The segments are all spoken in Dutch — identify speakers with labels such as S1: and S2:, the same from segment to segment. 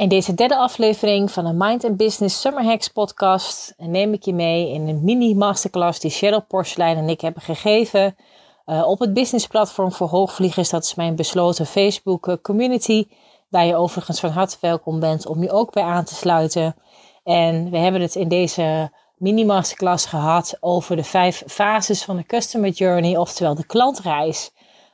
S1: In deze derde aflevering van de Mind and Business Summer Hacks podcast neem ik je mee in een mini masterclass die Cheryl Porselein en ik hebben gegeven uh, op het businessplatform voor hoogvliegers. Dat is mijn besloten Facebook eh, community, waar je overigens van harte welkom bent om je ook bij aan te sluiten. En we hebben het in deze mini masterclass gehad over de vijf fases van de customer journey, oftewel de klantreis.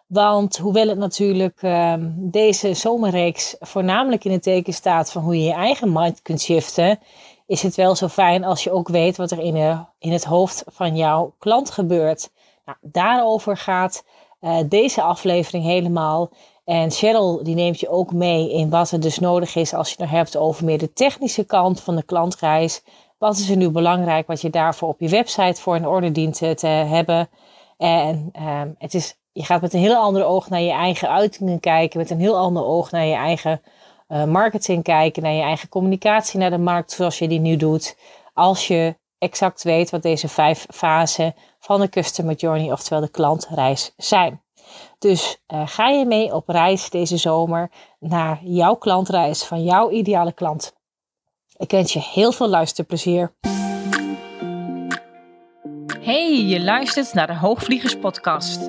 S1: Want hoewel het natuurlijk um, deze zomerreeks voornamelijk in het teken staat van hoe je je eigen mind kunt shiften, is het wel zo fijn als je ook weet wat er in, de, in het hoofd van jouw klant gebeurt. Nou, daarover gaat uh, deze aflevering helemaal. En Cheryl die neemt je ook mee in wat er dus nodig is als je het hebt over meer de technische kant van de klantreis. Wat is er nu belangrijk wat je daarvoor op je website voor in orde dient te hebben. En um, het is je gaat met een heel ander oog naar je eigen uitingen kijken, met een heel ander oog naar je eigen uh, marketing kijken, naar je eigen communicatie naar de markt zoals je die nu doet. Als je exact weet wat deze vijf fasen van de customer journey, oftewel de klantreis, zijn. Dus uh, ga je mee op reis deze zomer naar jouw klantreis van jouw ideale klant. Ik wens je heel veel luisterplezier. Hey, je luistert naar de Hoogvliegers podcast.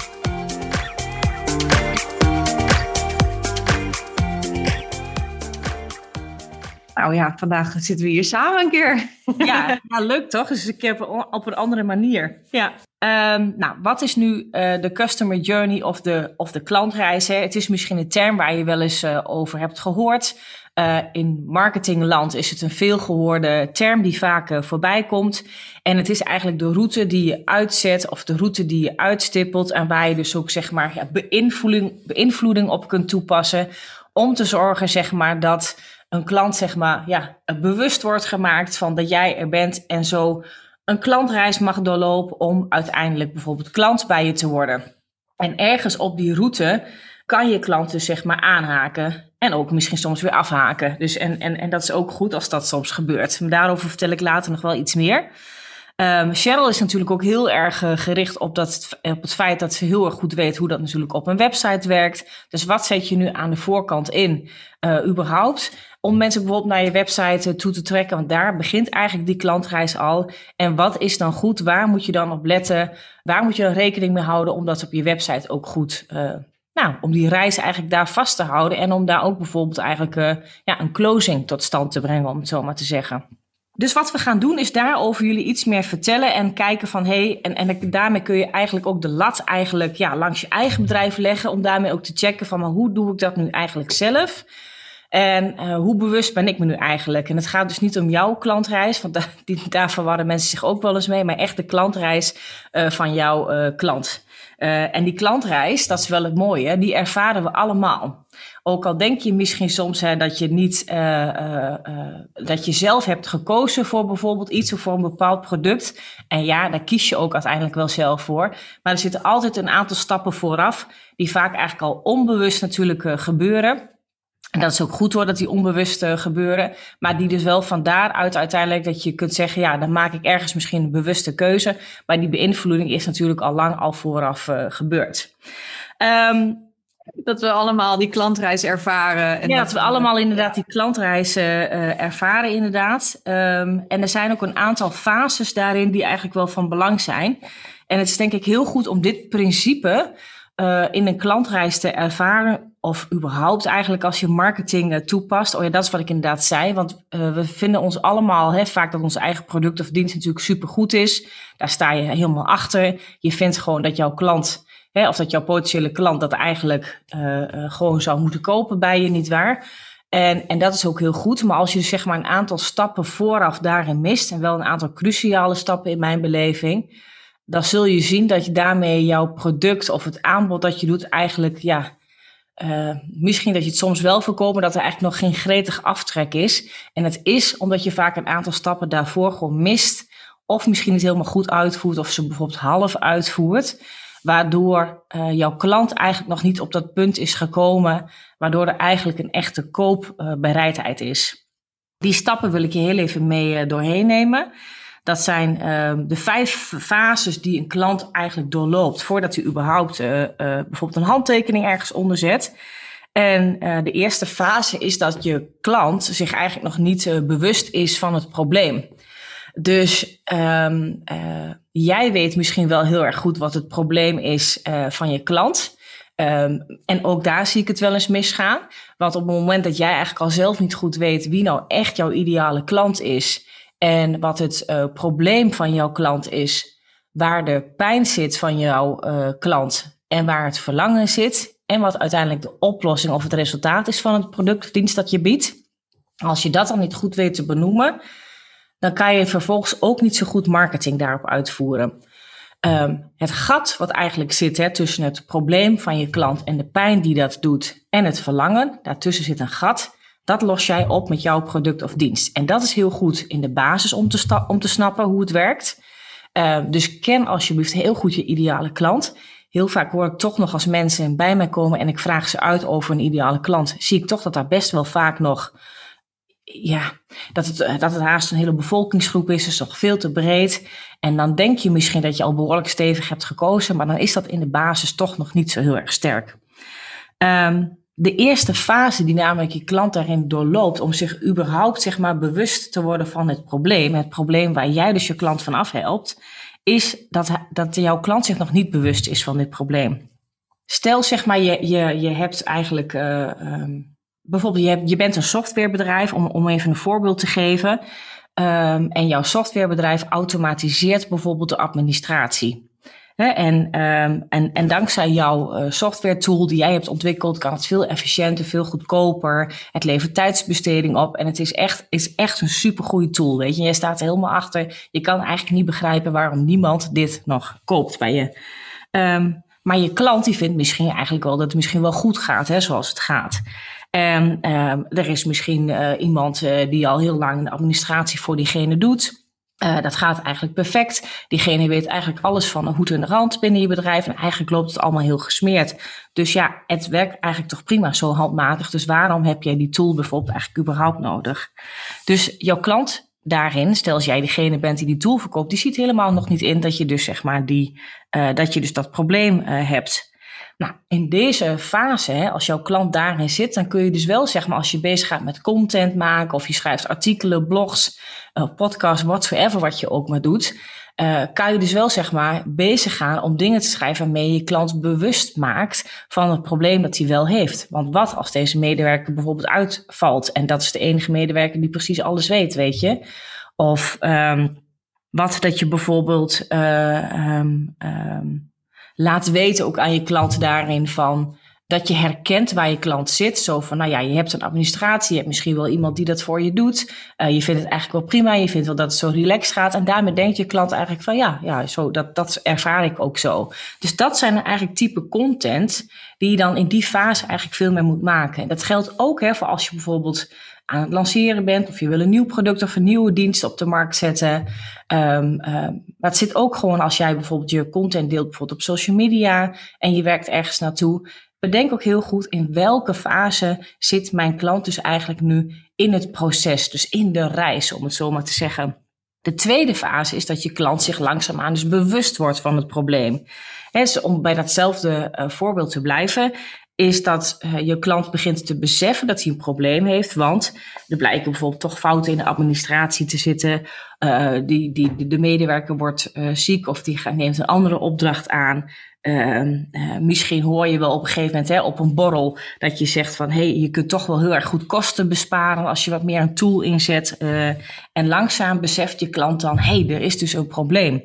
S2: Nou ja, vandaag zitten we hier samen een keer.
S1: Ja, nou, leuk toch? Dus ik heb op een andere manier. Ja. Um, nou, wat is nu uh, de customer journey of de, of de klantreis? Hè? Het is misschien een term waar je wel eens uh, over hebt gehoord. Uh, in marketingland is het een veelgehoorde term die vaak voorbij komt. En het is eigenlijk de route die je uitzet of de route die je uitstippelt. En waar je dus ook zeg maar ja, beïnvloeding, beïnvloeding op kunt toepassen. Om te zorgen zeg maar dat een klant zeg maar ja, bewust wordt gemaakt van dat jij er bent en zo een klantreis mag doorlopen om uiteindelijk bijvoorbeeld klant bij je te worden. En ergens op die route kan je klant dus zeg maar aanhaken en ook misschien soms weer afhaken. Dus en, en, en dat is ook goed als dat soms gebeurt. Maar daarover vertel ik later nog wel iets meer. Um, Cheryl is natuurlijk ook heel erg uh, gericht op, dat, op het feit dat ze heel erg goed weet hoe dat natuurlijk op een website werkt. Dus wat zet je nu aan de voorkant in, uh, überhaupt? Om mensen bijvoorbeeld naar je website uh, toe te trekken, want daar begint eigenlijk die klantreis al. En wat is dan goed? Waar moet je dan op letten? Waar moet je rekening mee houden om dat op je website ook goed nou, om die reis eigenlijk daar vast te houden en om daar ook bijvoorbeeld eigenlijk ja, een closing tot stand te brengen, om het zo maar te zeggen. Dus wat we gaan doen is daarover jullie iets meer vertellen en kijken van hé, hey, en, en daarmee kun je eigenlijk ook de lat eigenlijk ja, langs je eigen bedrijf leggen om daarmee ook te checken van maar hoe doe ik dat nu eigenlijk zelf? En uh, hoe bewust ben ik me nu eigenlijk? En het gaat dus niet om jouw klantreis, want daar verwarren mensen zich ook wel eens mee, maar echt de klantreis uh, van jouw uh, klant. en die klantreis, dat is wel het mooie, die ervaren we allemaal. Ook al denk je misschien soms hè, dat je niet dat je zelf hebt gekozen voor bijvoorbeeld iets of voor een bepaald product. En ja, daar kies je ook uiteindelijk wel zelf voor. Maar er zitten altijd een aantal stappen vooraf, die vaak eigenlijk al onbewust natuurlijk gebeuren. En dat is ook goed hoor, dat die onbewust gebeuren. Maar die dus wel van daaruit uiteindelijk dat je kunt zeggen, ja, dan maak ik ergens misschien een bewuste keuze. Maar die beïnvloeding is natuurlijk al lang al vooraf gebeurd. Um,
S2: dat we allemaal die klantreis ervaren.
S1: En ja, dat, we allemaal inderdaad die klantreis uh, ervaren, inderdaad. Um, en er zijn ook een aantal fases daarin die eigenlijk wel van belang zijn. En het is denk ik heel goed om dit principe uh, in een klantreis te ervaren. Of überhaupt eigenlijk als je marketing uh, toepast. Oh ja, dat is wat ik inderdaad zei. Want we vinden ons allemaal hè, vaak dat ons eigen product of dienst natuurlijk supergoed is. Daar sta je helemaal achter. Je vindt gewoon dat jouw klant Hè, of dat jouw potentiële klant dat eigenlijk uh, gewoon zou moeten kopen bij je, niet waar? En, en dat is ook heel goed. Maar als je dus zeg maar een aantal stappen vooraf daarin mist, en wel een aantal cruciale stappen in mijn beleving, dan zul je zien dat je daarmee jouw product of het aanbod dat je doet eigenlijk ja, uh, misschien dat je het soms wel voorkomen dat er eigenlijk nog geen gretig aftrek is. En het is omdat je vaak een aantal stappen daarvoor gewoon mist. Of misschien niet helemaal goed uitvoert, of ze bijvoorbeeld half uitvoert. Waardoor uh, jouw klant eigenlijk nog niet op dat punt is gekomen. Waardoor er eigenlijk een echte koopbereidheid is. Die stappen wil ik je heel even mee doorheen nemen. Dat zijn uh, de vijf fases die een klant eigenlijk doorloopt voordat hij überhaupt uh, uh, bijvoorbeeld een handtekening ergens onder zet. En uh, de eerste fase is dat je klant zich eigenlijk nog niet bewust is van het probleem. Dus um, jij weet misschien wel heel erg goed wat het probleem is van je klant. Um, en ook daar zie ik het wel eens misgaan. Want op het moment dat jij eigenlijk al zelf niet goed weet wie nou echt jouw ideale klant is, en wat het uh, probleem van jouw klant is, waar de pijn zit van jouw uh, klant en waar het verlangen zit. En wat uiteindelijk de oplossing of het resultaat is van het product of dienst dat je biedt. Als je dat dan niet goed weet te benoemen, dan kan je vervolgens ook niet zo goed marketing daarop uitvoeren. Um, het gat wat eigenlijk zit hè, tussen het probleem van je klant en de pijn die dat doet en het verlangen, daartussen zit een gat. Dat los jij op met jouw product of dienst. En dat is heel goed in de basis om te, om te snappen hoe het werkt. Uh, dus ken alsjeblieft heel goed je ideale klant. Heel vaak hoor ik toch nog als mensen bij mij komen en ik vraag ze uit over een ideale klant. Zie ik toch dat daar best wel vaak nog, ja, dat het, eh, dat het haast een hele bevolkingsgroep is. is nog veel te breed. En dan denk je misschien dat je al behoorlijk stevig hebt gekozen, maar dan is dat in de basis toch nog niet zo heel erg sterk. Um, de eerste fase die namelijk je klant daarin doorloopt om zich überhaupt zeg maar bewust te worden van het probleem, het probleem waar jij dus je klant van afhelpt, is dat, dat jouw klant zich nog niet bewust is van dit probleem. Stel zeg maar je, je, je hebt eigenlijk, uh, um, bijvoorbeeld je, je bent een softwarebedrijf, om, om even een voorbeeld te geven, um, en jouw softwarebedrijf automatiseert bijvoorbeeld de administratie en, um, en, en dankzij jouw uh, software tool die jij hebt ontwikkeld, kan het veel efficiënter, veel goedkoper. Het levert tijdsbesteding op en het is echt, is echt een supergoeie tool. Weet je, jij staat er helemaal achter. Je kan eigenlijk niet begrijpen waarom niemand dit nog koopt bij je. Um, maar je klant die vindt misschien eigenlijk wel dat het misschien wel goed gaat, hè, zoals het gaat. En um, er is misschien uh, iemand uh, die al heel lang de administratie voor diegene doet. Uh, dat gaat eigenlijk perfect. Diegene weet eigenlijk alles van de hoed en de rand binnen je bedrijf. En eigenlijk loopt het allemaal heel gesmeerd. Dus ja, het werkt eigenlijk toch prima zo handmatig. Dus waarom heb jij die tool bijvoorbeeld eigenlijk überhaupt nodig? Dus jouw klant daarin, stel als jij degene bent die die tool verkoopt, die ziet helemaal nog niet in dat je dus zeg maar die, uh, dat je dus dat probleem uh, hebt. Nou, in deze fase, hè, als jouw klant daarin zit, dan kun je dus wel, zeg maar, als je bezig gaat met content maken of je schrijft artikelen, blogs, uh, podcasts, whatsoever wat je ook maar doet, uh, kan je dus wel, zeg maar, bezig gaan om dingen te schrijven waarmee je klant bewust maakt van het probleem dat hij wel heeft. Want wat als deze medewerker bijvoorbeeld uitvalt en dat is de enige medewerker die precies alles weet, weet je? Of um, wat dat je bijvoorbeeld uh, um, um, laat weten ook aan je klant daarin van dat je herkent waar je klant zit. Zo van, nou ja, je hebt een administratie, je hebt misschien wel iemand die dat voor je doet. Uh, je vindt het eigenlijk wel prima, je vindt wel dat het zo relaxed gaat. En daarmee denkt je klant eigenlijk van, ja, ja zo, dat, dat ervaar ik ook zo. Dus dat zijn eigenlijk type content die je dan in die fase eigenlijk veel meer moet maken. En dat geldt ook hè, voor als je bijvoorbeeld aan het lanceren bent of je wil een nieuw product of een nieuwe dienst op de markt zetten. Um, maar het zit ook gewoon als jij bijvoorbeeld je content deelt bijvoorbeeld op social media en je werkt ergens naartoe. Bedenk ook heel goed in welke fase zit mijn klant dus eigenlijk nu in het proces, dus in de reis, om het zo maar te zeggen. De tweede fase is dat je klant zich langzaamaan dus bewust wordt van het probleem. He, dus om bij datzelfde uh, voorbeeld te blijven, is dat uh, je klant begint te beseffen dat hij een probleem heeft. Want er blijken bijvoorbeeld toch fouten in de administratie te zitten. Uh, die, die, de medewerker wordt uh, ziek of die neemt een andere opdracht aan. Ehm, misschien hoor je wel op een gegeven moment hè, op een borrel dat je zegt van hé, hey, je kunt toch wel heel erg goed kosten besparen als je wat meer een tool inzet. en langzaam beseft je klant dan hé, hey, er is dus een probleem.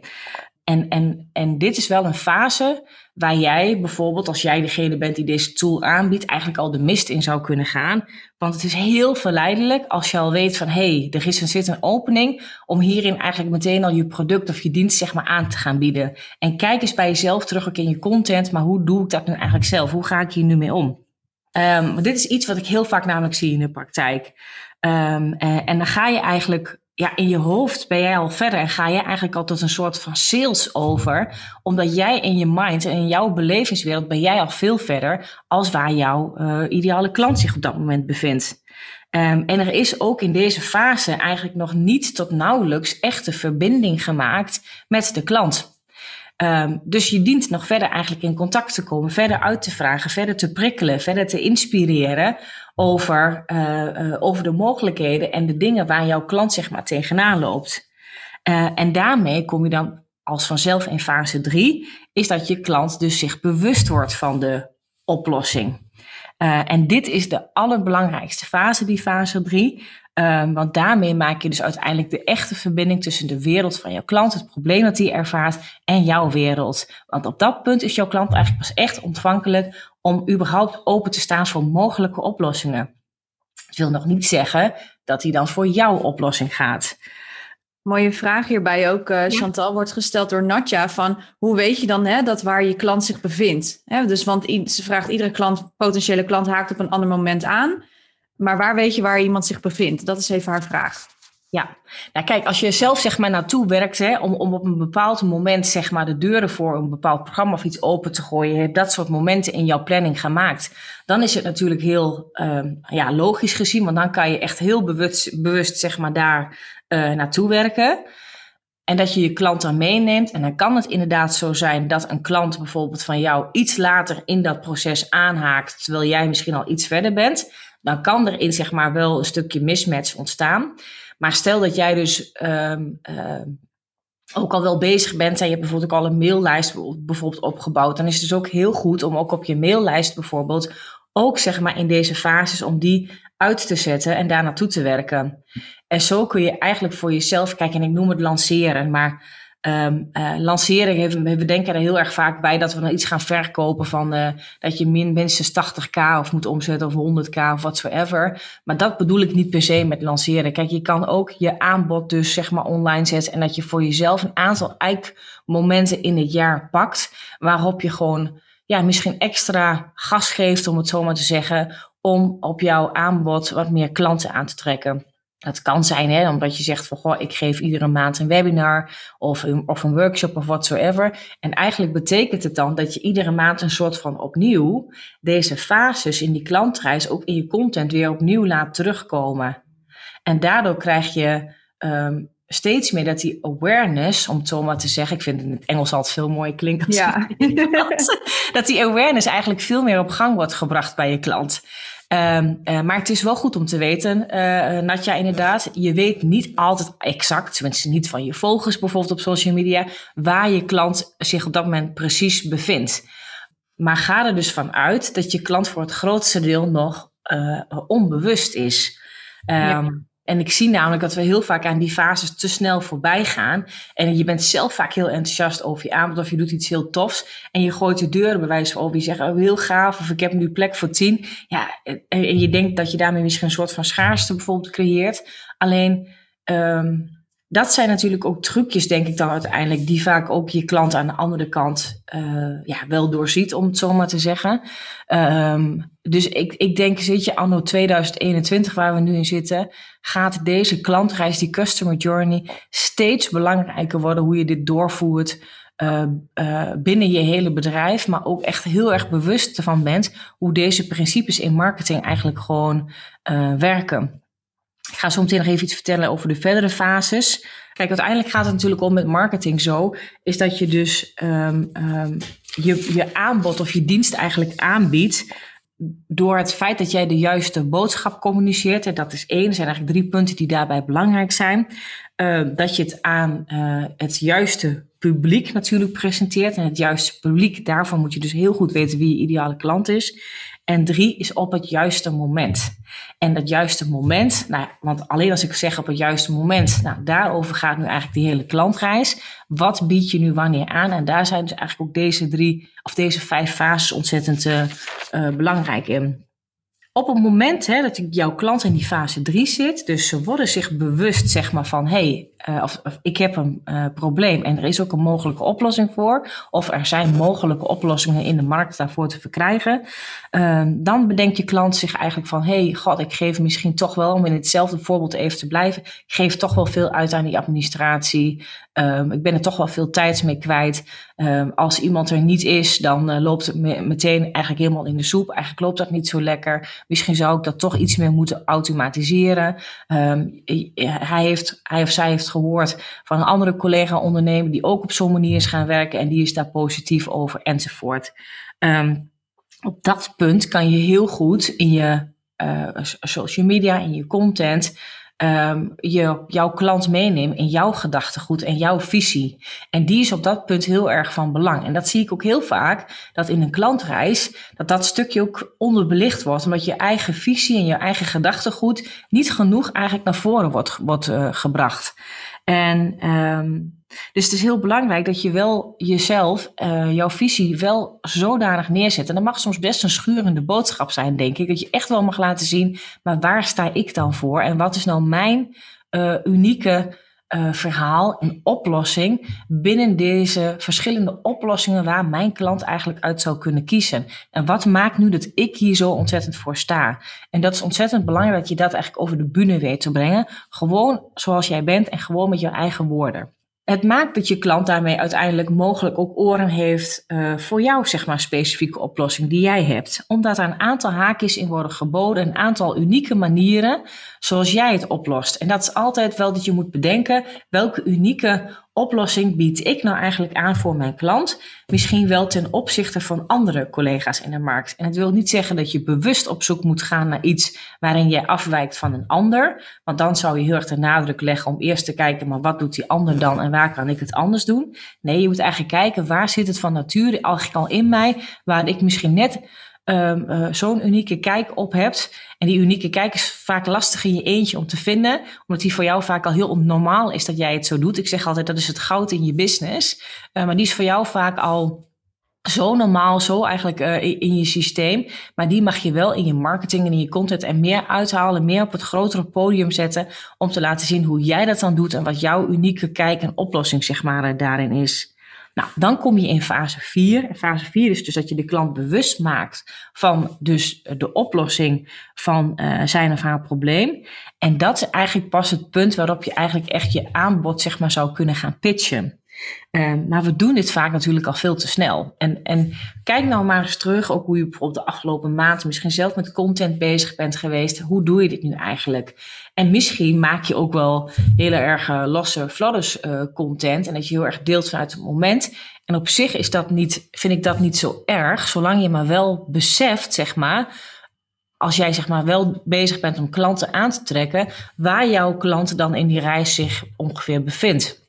S1: En, en, en dit is wel een fase waar jij bijvoorbeeld, als jij degene bent die deze tool aanbiedt, eigenlijk al de mist in zou kunnen gaan. Want het is heel verleidelijk als je al weet van hé, hey, er is een, zit een opening om hierin eigenlijk meteen al je product of je dienst zeg maar aan te gaan bieden. En kijk eens bij jezelf terug ook in je content, maar hoe doe ik dat nu eigenlijk zelf? Hoe ga ik hier nu mee om? Um, dit is iets wat ik heel vaak namelijk zie in de praktijk. Um, en dan ga je eigenlijk ja, in je hoofd ben jij al verder en ga je eigenlijk al tot een soort van sales over. Omdat jij in je mind en in jouw belevingswereld ben jij al veel verder als waar jouw uh, ideale klant zich op dat moment bevindt. Um, en er is ook in deze fase eigenlijk nog niet tot nauwelijks echte verbinding gemaakt met de klant. Um, dus je dient nog verder eigenlijk in contact te komen, verder uit te vragen, verder te prikkelen, verder te inspireren over, uh, uh, over de mogelijkheden en de dingen waar jouw klant zeg maar tegenaan loopt. Uh, en daarmee kom je dan als vanzelf in fase 3, is dat je klant dus zich bewust wordt van de oplossing. en dit is de allerbelangrijkste fase, die fase 3. Um, want daarmee maak je dus uiteindelijk de echte verbinding tussen de wereld van jouw klant, het probleem dat hij ervaart, en jouw wereld. Want op dat punt is jouw klant eigenlijk pas echt ontvankelijk om überhaupt open te staan voor mogelijke oplossingen. Dat wil nog niet zeggen dat hij dan voor jouw oplossing gaat.
S2: Mooie vraag hierbij ook, uh, Chantal, wordt gesteld door Natja van hoe weet je dan hè, dat waar je klant zich bevindt? Hè, dus want ze vraagt iedere klant, potentiële klant haakt op een ander moment aan. Maar waar weet je waar iemand zich bevindt? Dat is even haar vraag.
S1: Ja, nou kijk, als je zelf zeg maar naartoe werkt hè, om, om op een bepaald moment zeg maar de deuren voor een bepaald programma of iets open te gooien, je hebt dat soort momenten in jouw planning gemaakt, dan is het natuurlijk heel uh, ja, logisch gezien, want dan kan je echt heel bewust, bewust zeg maar daar uh, naartoe werken. En dat je je klant dan meeneemt. En dan kan het inderdaad zo zijn dat een klant bijvoorbeeld van jou iets later in dat proces aanhaakt, terwijl jij misschien al iets verder bent dan kan er in zeg maar wel een stukje mismatch ontstaan. Maar stel dat jij dus um, uh, ook al wel bezig bent en je hebt bijvoorbeeld ook al een maillijst bijvoorbeeld opgebouwd, dan is het dus ook heel goed om ook op je maillijst bijvoorbeeld ook zeg maar in deze fases om die uit te zetten en daar naartoe te werken. En zo kun je eigenlijk voor jezelf kijken, en ik noem het lanceren, maar Um, uh, lanceren, we denken er heel erg vaak bij dat we dan iets gaan verkopen van uh, dat je min, minstens 80k of moet omzetten of 100k of whatsoever. Maar dat bedoel ik niet per se met lanceren. Kijk, je kan ook je aanbod dus zeg maar online zetten en dat je voor jezelf een aantal momenten in het jaar pakt waarop je gewoon ja, misschien extra gas geeft, om het zo maar te zeggen, om op jouw aanbod wat meer klanten aan te trekken. Dat kan zijn, hè, omdat je zegt van, goh, ik geef iedere maand een webinar of een, of een workshop of whatsoever. En eigenlijk betekent het dan dat je iedere maand een soort van opnieuw deze fases in die klantreis ook in je content weer opnieuw laat terugkomen. En daardoor krijg je um, steeds meer dat die awareness, om het zo maar te zeggen, ik vind het in het Engels altijd veel mooier klinken. Ja. dat die awareness eigenlijk veel meer op gang wordt gebracht bij je klant. Um, uh, maar het is wel goed om te weten, uh, Natja, inderdaad. Je weet niet altijd exact, tenminste niet van je volgers bijvoorbeeld op social media, waar je klant zich op dat moment precies bevindt. Maar ga er dus van uit dat je klant voor het grootste deel nog uh, onbewust is. Um, ja. En ik zie namelijk dat we heel vaak aan die fases te snel voorbij gaan. En je bent zelf vaak heel enthousiast over je aanbod of je doet iets heel tofs. En je gooit de deuren bij wijze van open. Je zegt, oh, heel gaaf of ik heb nu plek voor tien. Ja, en je denkt dat je daarmee misschien een soort van schaarste bijvoorbeeld creëert. Alleen, um, dat zijn natuurlijk ook trucjes, denk ik dan uiteindelijk, die vaak ook je klant aan de andere kant uh, ja, wel doorziet, om het zo maar te zeggen. Um, dus ik, ik denk, zit je anno 2021, waar we nu in zitten, gaat deze klantreis, die customer journey, steeds belangrijker worden hoe je dit doorvoert. Uh, uh, binnen je hele bedrijf, maar ook echt heel erg bewust ervan bent hoe deze principes in marketing eigenlijk gewoon werken. Ik ga zo meteen nog even iets vertellen over de verdere fases. Kijk, uiteindelijk gaat het natuurlijk om met marketing zo, is dat je dus um, um, je, je aanbod of je dienst eigenlijk aanbiedt door het feit dat jij de juiste boodschap communiceert. En dat is één, er zijn eigenlijk drie punten die daarbij belangrijk zijn. Uh, dat je het aan uh, het juiste publiek natuurlijk presenteert. En het juiste publiek, daarvoor moet je dus heel goed weten wie je ideale klant is. En drie is op het juiste moment. En dat juiste moment, nou, want alleen als ik zeg op het juiste moment, nou, daarover gaat nu eigenlijk die hele klantreis. Wat bied je nu wanneer aan? En daar zijn dus eigenlijk ook deze drie of deze vijf fases ontzettend uh, uh, belangrijk in. Op het moment hè, dat jouw klant in die fase 3 zit, dus ze worden zich bewust zeg maar, van hé, uh, of, ik heb een uh, probleem en er is ook een mogelijke oplossing voor, of er zijn mogelijke oplossingen in de markt daarvoor te verkrijgen, uh, dan bedenkt je klant zich eigenlijk van, hey, god, ik geef misschien toch wel, om in hetzelfde voorbeeld even te blijven, ik geef toch wel veel uit aan die administratie, um, ik ben er toch wel veel tijd mee kwijt. Um, als iemand er niet is, dan uh, loopt het me meteen eigenlijk helemaal in de soep. Eigenlijk loopt dat niet zo lekker. Misschien zou ik dat toch iets meer moeten automatiseren. Hij, heeft, hij of zij heeft gehoord van een andere collega-ondernemer die ook op zo'n manier is gaan werken en die is daar positief over enzovoort. Um, op dat punt kan je heel goed in je uh, social media, in je content, um, je, jouw klant meenemen in jouw gedachtegoed en jouw visie. En die is op dat punt heel erg van belang. En dat zie ik ook heel vaak, dat in een klantreis, dat dat stukje ook onderbelicht wordt, omdat je eigen visie en je eigen gedachtegoed niet genoeg eigenlijk naar voren wordt, wordt uh, gebracht. En um, dus het is heel belangrijk dat je wel jezelf, uh, jouw visie wel zodanig neerzet. En dat mag soms best een schurende boodschap zijn, denk ik. Dat je echt wel mag laten zien, maar waar sta ik dan voor? En wat is nou mijn uh, unieke uh, verhaal, een oplossing binnen deze verschillende oplossingen waar mijn klant eigenlijk uit zou kunnen kiezen. En wat maakt nu dat ik hier zo ontzettend voor sta? En dat is ontzettend belangrijk dat je dat eigenlijk over de bühne weet te brengen. Gewoon zoals jij bent en gewoon met je eigen woorden. Het maakt dat je klant daarmee uiteindelijk mogelijk ook oren heeft uh, voor jouw zeg maar, specifieke oplossing die jij hebt. Omdat er een aantal haakjes in worden geboden, een aantal unieke manieren zoals jij het oplost. En dat is altijd wel dat je moet bedenken welke unieke oplossing bied ik nou eigenlijk aan voor mijn klant? Misschien wel ten opzichte van andere collega's in de markt. En het wil niet zeggen dat je bewust op zoek moet gaan naar iets waarin jij afwijkt van een ander. Want dan zou je heel erg de nadruk leggen om eerst te kijken, maar wat doet die ander dan en waar kan ik het anders doen? Nee, je moet eigenlijk kijken waar zit het van nature eigenlijk al in mij, waar ik misschien net um, uh, zo'n unieke kijk op hebt. En die unieke kijk is vaak lastig in je eentje om te vinden, omdat die voor jou vaak al heel normaal is dat jij het zo doet. Ik zeg altijd dat is het goud in je business, uh, maar die is voor jou vaak al zo normaal, zo eigenlijk uh, in je systeem. Maar die mag je wel in je marketing en in je content en meer uithalen, meer op het grotere podium zetten, om te laten zien hoe jij dat dan doet en wat jouw unieke kijk en oplossing zeg maar daarin is. Nou, dan kom je in fase 4. Fase 4 is dus dat je de klant bewust maakt van dus de oplossing van uh, zijn of haar probleem. En dat is eigenlijk pas het punt waarop je eigenlijk echt je aanbod zeg maar zou kunnen gaan pitchen. Uh, maar we doen dit vaak natuurlijk al veel te snel. En, en kijk nou maar eens terug, ook hoe je bijvoorbeeld de afgelopen maanden misschien zelf met content bezig bent geweest. Hoe doe je dit nu eigenlijk? En misschien maak je ook wel heel erg losse fladders uh, content en dat je heel erg deelt vanuit het moment. En op zich is dat niet, vind ik dat niet zo erg, zolang je maar wel beseft, zeg maar, als jij zeg maar wel bezig bent om klanten aan te trekken, waar jouw klant dan in die reis zich ongeveer bevindt.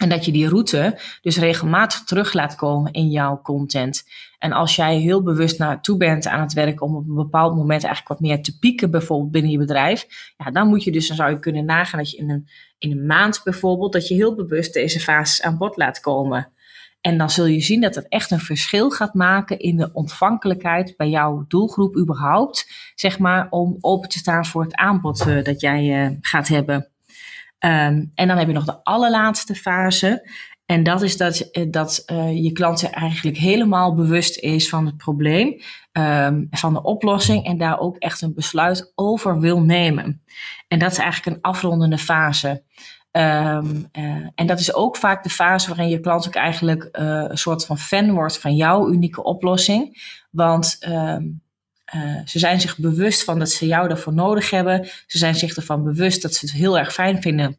S1: En dat je die route dus regelmatig terug laat komen in jouw content. En als jij heel bewust naartoe bent aan het werken om op een bepaald moment eigenlijk wat meer te pieken, bijvoorbeeld binnen je bedrijf, ja, dan moet je dus, dan zou je kunnen nagaan dat je in een, in een maand bijvoorbeeld, dat je heel bewust deze fases aan bod laat komen. En dan zul je zien dat het echt een verschil gaat maken in de ontvankelijkheid bij jouw doelgroep überhaupt, zeg maar, om open te staan voor het aanbod uh, dat jij uh, gaat hebben. Um, en dan heb je nog de allerlaatste fase. En dat is dat, eh, dat uh, je klant zich eigenlijk helemaal bewust is van het probleem, um, van de oplossing en daar ook echt een besluit over wil nemen. En dat is eigenlijk een afrondende fase. Um, uh, en dat is ook vaak de fase waarin je klant ook eigenlijk een soort van fan wordt van jouw unieke oplossing. Want uh, ze zijn zich bewust van dat ze jou daarvoor nodig hebben. Ze zijn zich ervan bewust dat ze het heel erg fijn vinden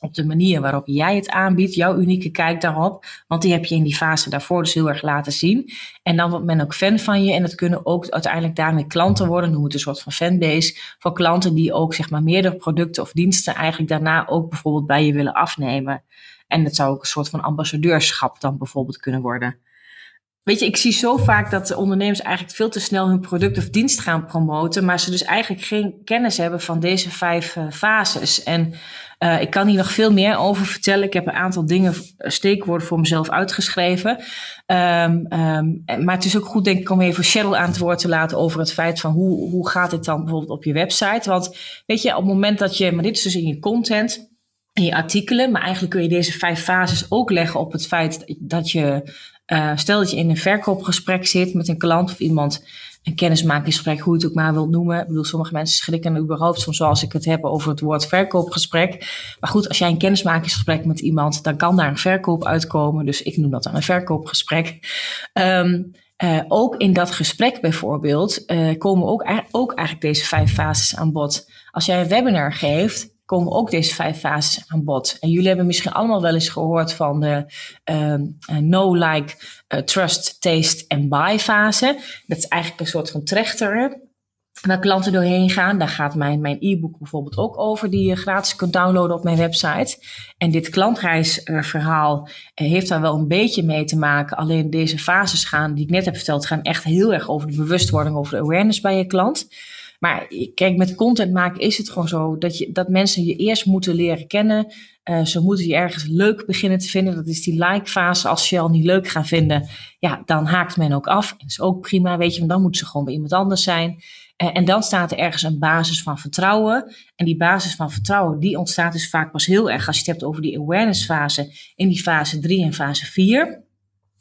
S1: op de manier waarop jij het aanbiedt, jouw unieke kijk daarop. Want die heb je in die fase daarvoor dus heel erg laten zien. En dan wordt men ook fan van je. En het kunnen ook uiteindelijk daarmee klanten worden. Noem het een soort van fanbase. Voor klanten die ook zeg maar meerdere producten of diensten eigenlijk daarna ook bijvoorbeeld bij je willen afnemen. En het zou ook een soort van ambassadeurschap dan bijvoorbeeld kunnen worden. Weet je, ik zie zo vaak dat de ondernemers eigenlijk veel te snel hun product of dienst gaan promoten, maar ze dus eigenlijk geen kennis hebben van deze vijf uh, fases. En uh, ik kan hier nog veel meer over vertellen. Ik heb een aantal dingen, eh, steekwoorden voor mezelf uitgeschreven. Um, um, maar het is ook goed, denk ik, om even Cheryl aan het woord te laten over het feit van hoe, hoe gaat dit dan bijvoorbeeld op je website. Want weet je, op het moment dat je, maar dit is dus in je content in je artikelen. Maar eigenlijk kun je deze vijf fases ook leggen op het feit dat je, uh, stel dat je in een verkoopgesprek zit met een klant of iemand, een kennismakingsgesprek, hoe je het ook maar wilt noemen. Ik bedoel, sommige mensen schrikken überhaupt soms zoals ik het heb over het woord verkoopgesprek. Maar goed, als jij een kennismakingsgesprek met iemand, dan kan daar een verkoop uitkomen. Dus ik noem dat dan een verkoopgesprek. Um, uh, ook in dat gesprek bijvoorbeeld uh, komen ook, ook eigenlijk deze vijf fases aan bod. Als jij een webinar geeft, komen ook deze vijf fases aan bod. En jullie hebben misschien allemaal wel eens gehoord van de uh, no, like, uh, trust, taste en buy fase. Dat is eigenlijk een soort van trechter waar klanten doorheen gaan. Daar gaat mijn, mijn e-book bijvoorbeeld ook over, die je gratis kunt downloaden op mijn website. En dit klantreisverhaal heeft daar wel een beetje mee te maken. Alleen deze fases gaan, die ik net heb verteld, gaan echt heel erg over de bewustwording, over de awareness bij je klant. Maar kijk, met content maken is het gewoon zo dat, je, dat mensen je eerst moeten leren kennen. Uh, ze moeten je ergens leuk beginnen te vinden. Dat is die like-fase. Als ze je al niet leuk gaan vinden, ja, dan haakt men ook af. Dat is ook prima, weet je, want dan moeten ze gewoon bij iemand anders zijn. Uh, en dan staat er ergens een basis van vertrouwen. En die basis van vertrouwen, die ontstaat dus vaak pas heel erg als je het hebt over die awareness-fase in die fase 3 en fase 4.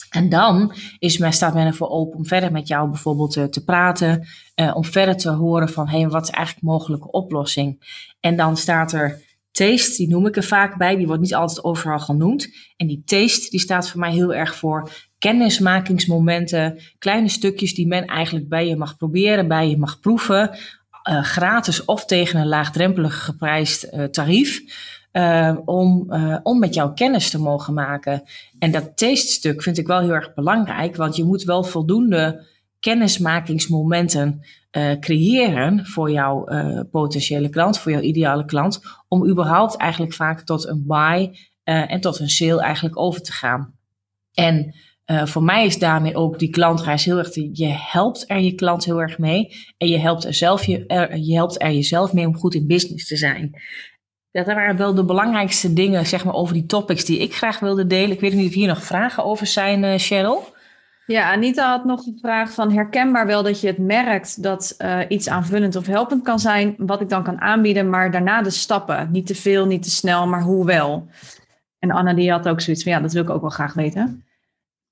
S1: En dan is men, staat men ervoor open om verder met jou bijvoorbeeld te, te praten, uh, om verder te horen van hé, hey, wat is eigenlijk mogelijke oplossing? En dan staat er taste, die noem ik er vaak bij, die wordt niet altijd overal genoemd. En die taste, die staat voor mij heel erg voor kennismakingsmomenten, kleine stukjes die men eigenlijk bij je mag proberen, bij je mag proeven, uh, gratis of tegen een laagdrempelig geprijsd uh, tarief. Om, om met jou kennis te mogen maken. En dat taste-stuk vind ik wel heel erg belangrijk, want je moet wel voldoende kennismakingsmomenten uh, creëren voor jouw potentiële klant, voor jouw ideale klant, om überhaupt eigenlijk vaak tot een buy en tot een sale eigenlijk over te gaan. En voor mij is daarmee ook die klantreis heel erg, je helpt er je klant heel erg mee en je helpt er, zelf je, je helpt er jezelf mee om goed in business te zijn. Dat waren wel de belangrijkste dingen zeg maar, over die topics die ik graag wilde delen. Ik weet niet of hier nog vragen over zijn, Cheryl.
S2: Ja, Anita had nog een vraag van herkenbaar wel dat je het merkt dat uh, iets aanvullend of helpend kan zijn, wat ik dan kan aanbieden, maar daarna de stappen. Niet te veel, niet te snel, maar hoe wel. En Anna die had ook zoiets van ja, dat wil ik ook wel graag weten.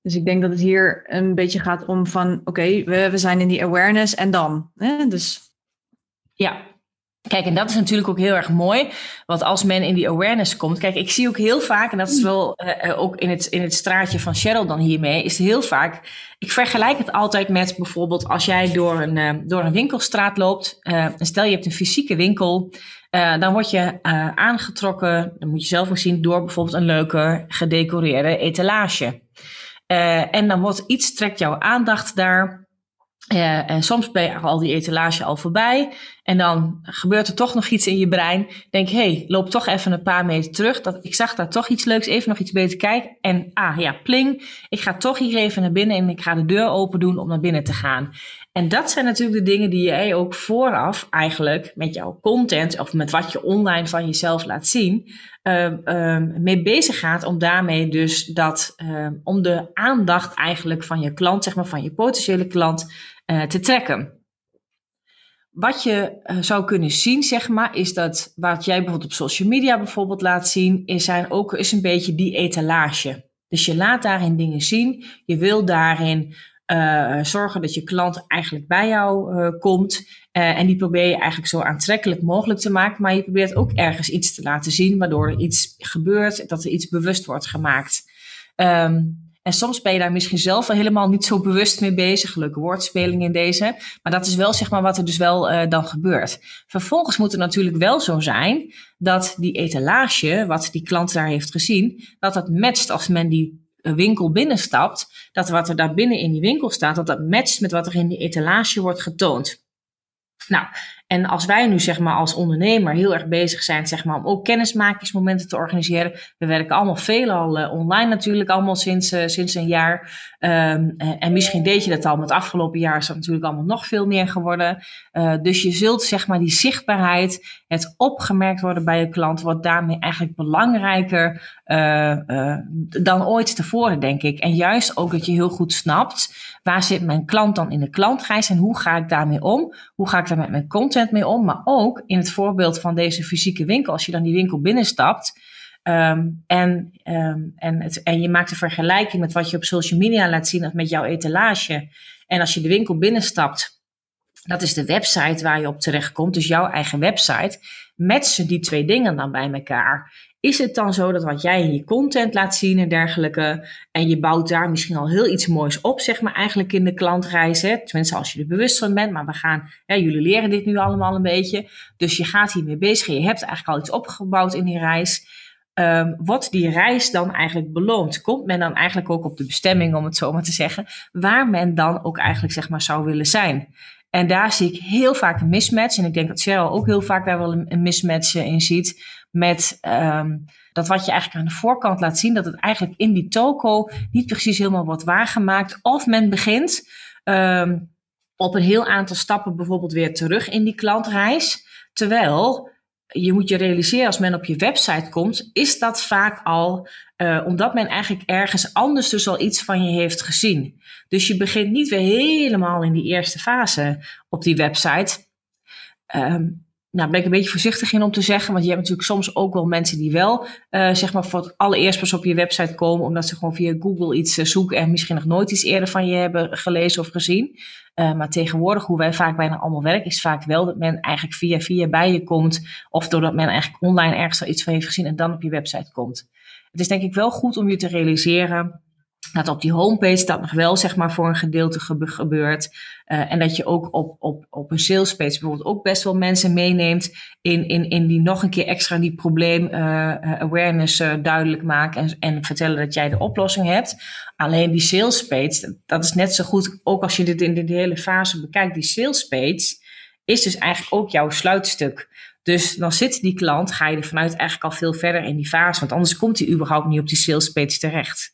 S2: Dus ik denk dat het hier een beetje gaat om van oké, we, we zijn in die awareness en dan. Hè? Dus
S1: ja, Kijk, en dat is natuurlijk ook heel erg mooi. Want als men in die awareness komt. Kijk, ik zie ook heel vaak, en dat is wel uh, ook in het, in het straatje van Cheryl dan hiermee, is heel vaak. Ik vergelijk het altijd met bijvoorbeeld als jij door een, uh, door een winkelstraat loopt. En stel je hebt een fysieke winkel. dan word je aangetrokken, dan moet je zelf ook zien, door bijvoorbeeld een leuke gedecoreerde etalage. en dan wordt iets, trekt jouw aandacht daar. Uh, en soms ben je al die etalage al voorbij. En dan gebeurt er toch nog iets in je brein. Denk, hé, hey, loop toch even een paar meter terug. Dat, ik zag daar toch iets leuks, even nog iets beter kijken. En ah ja, pling. Ik ga toch hier even naar binnen en ik ga de deur open doen om naar binnen te gaan. En dat zijn natuurlijk de dingen die jij ook vooraf eigenlijk met jouw content of met wat je online van jezelf laat zien, uh, uh, mee bezig gaat om daarmee dus dat, uh, om de aandacht eigenlijk van je klant, zeg maar van je potentiële klant, uh, te trekken. Wat je uh, zou kunnen zien, zeg maar, is dat wat jij bijvoorbeeld op social media bijvoorbeeld laat zien, is, zijn ook, is een beetje die etalage. Dus je laat daarin dingen zien. Je wil daarin uh, zorgen dat je klant eigenlijk bij jou komt. En die probeer je eigenlijk zo aantrekkelijk mogelijk te maken. Maar je probeert ook ergens iets te laten zien, waardoor er iets gebeurt, dat er iets bewust wordt gemaakt. Um, en soms ben je daar misschien zelf wel helemaal niet zo bewust mee bezig. Leuke woordspeling in deze. Maar dat is wel zeg maar wat er dus wel uh, dan gebeurt. Vervolgens moet het natuurlijk wel zo zijn dat die etalage, wat die klant daar heeft gezien, dat dat matcht als men die winkel binnenstapt. Dat wat er daar binnen in die winkel staat, dat dat matcht met wat er in die etalage wordt getoond. Nou, en als wij nu zeg maar als ondernemer heel erg bezig zijn zeg maar, om ook kennismakingsmomenten te organiseren. We werken allemaal veelal uh, online natuurlijk, allemaal sinds, uh, sinds een jaar. Um, en misschien deed je dat al, maar het afgelopen jaar is dat natuurlijk allemaal nog veel meer geworden. Dus je zult zeg maar die zichtbaarheid, het opgemerkt worden bij je klant, wordt daarmee eigenlijk belangrijker dan ooit tevoren, denk ik. En juist ook dat je heel goed snapt, waar zit mijn klant dan in de klantreis en hoe ga ik daarmee om? Hoe ga ik daar met mijn content mee om? Maar ook in het voorbeeld van deze fysieke winkel, als je dan die winkel binnenstapt, Ehm, en, ehm, en, het, en je maakt een vergelijking met wat je op social media laat zien met jouw etalage. En als je de winkel binnenstapt, dat is de website waar je op terechtkomt, dus jouw eigen website. Matchen die twee dingen dan bij elkaar? Is het dan zo dat wat jij in je content laat zien en dergelijke, en je bouwt daar misschien al heel iets moois op, zeg maar, eigenlijk in de klantreis, hè? tenminste als je er bewust van bent, maar we gaan, jullie leren dit nu allemaal een beetje, dus je gaat hiermee bezig en je hebt eigenlijk al iets opgebouwd in die reis. Um, wordt die reis dan eigenlijk beloond? Komt men dan eigenlijk ook op de bestemming, om het zo maar te zeggen, waar men dan ook eigenlijk zeg maar zou willen zijn? En daar zie ik heel vaak een mismatch. En ik denk dat Cheryl ook heel vaak daar wel een, mismatch in ziet. Met um, dat wat je eigenlijk aan de voorkant laat zien, dat het eigenlijk in die toko niet precies helemaal wordt waargemaakt. Of men begint um, op een heel aantal stappen bijvoorbeeld weer terug in die klantreis. Terwijl je moet je realiseren als men op je website komt, is dat vaak al uh, omdat men eigenlijk ergens anders dus al iets van je heeft gezien. Dus je begint niet weer helemaal in die eerste fase op die website. Um, nou, ben ik een beetje voorzichtig in om te zeggen, want je hebt natuurlijk soms ook wel mensen die wel, uh, zeg maar, voor het allereerst pas op je website komen, omdat ze gewoon via Google iets uh, zoeken en misschien nog nooit iets eerder van je hebben gelezen of gezien. Uh, maar tegenwoordig, hoe wij vaak bijna allemaal werken, is vaak wel dat men eigenlijk via via bij je komt, of doordat men eigenlijk online ergens al iets van heeft gezien en dan op je website komt. Het is denk ik wel goed om je te realiseren dat op die homepage dat nog wel zeg maar voor een gedeelte gebeurt. Uh, en dat je ook op, op, op een salespage bijvoorbeeld ook best wel mensen meeneemt in, in, in die nog een keer extra die probleem uh, awareness uh, duidelijk maken en, en vertellen dat jij de oplossing hebt. Alleen die salespage, dat is net zo goed, ook als je dit in de hele fase bekijkt, die salespage is dus eigenlijk ook jouw sluitstuk. Dus dan zit die klant, ga je er vanuit eigenlijk al veel verder in die fase, want anders komt hij überhaupt niet op die salespage terecht.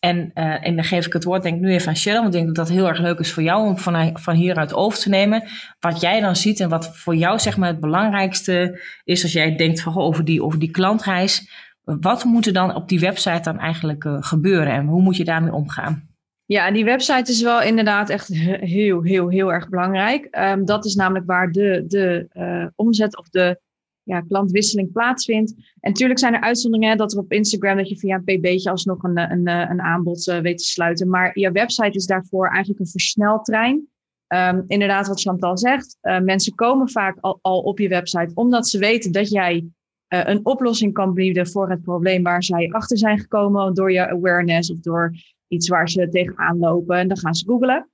S1: En, uh, en dan geef ik het woord denk nu even aan Cheryl, want ik denk dat dat heel erg leuk is voor jou om van, van hieruit over te nemen. Wat jij dan ziet en wat voor jou zeg maar het belangrijkste is als jij denkt van, over, die, over die klantreis. Wat moet er dan op die website dan eigenlijk uh, gebeuren en hoe moet je daarmee omgaan?
S2: Ja, die website is wel inderdaad echt heel, heel, heel erg belangrijk. Um, dat is namelijk waar de, de uh, omzet of de ja, klantwisseling plaatsvindt. En natuurlijk zijn er uitzonderingen dat er op Instagram dat je via een pb'tje alsnog een, een, een aanbod uh, weet te sluiten. Maar je website is daarvoor eigenlijk een versneltrein. Um, inderdaad, wat Chantal zegt, mensen komen vaak al, al op je website omdat ze weten dat jij een oplossing kan bieden voor het probleem waar zij achter zijn gekomen door je awareness of door iets waar ze tegenaan lopen. En dan gaan ze googlen.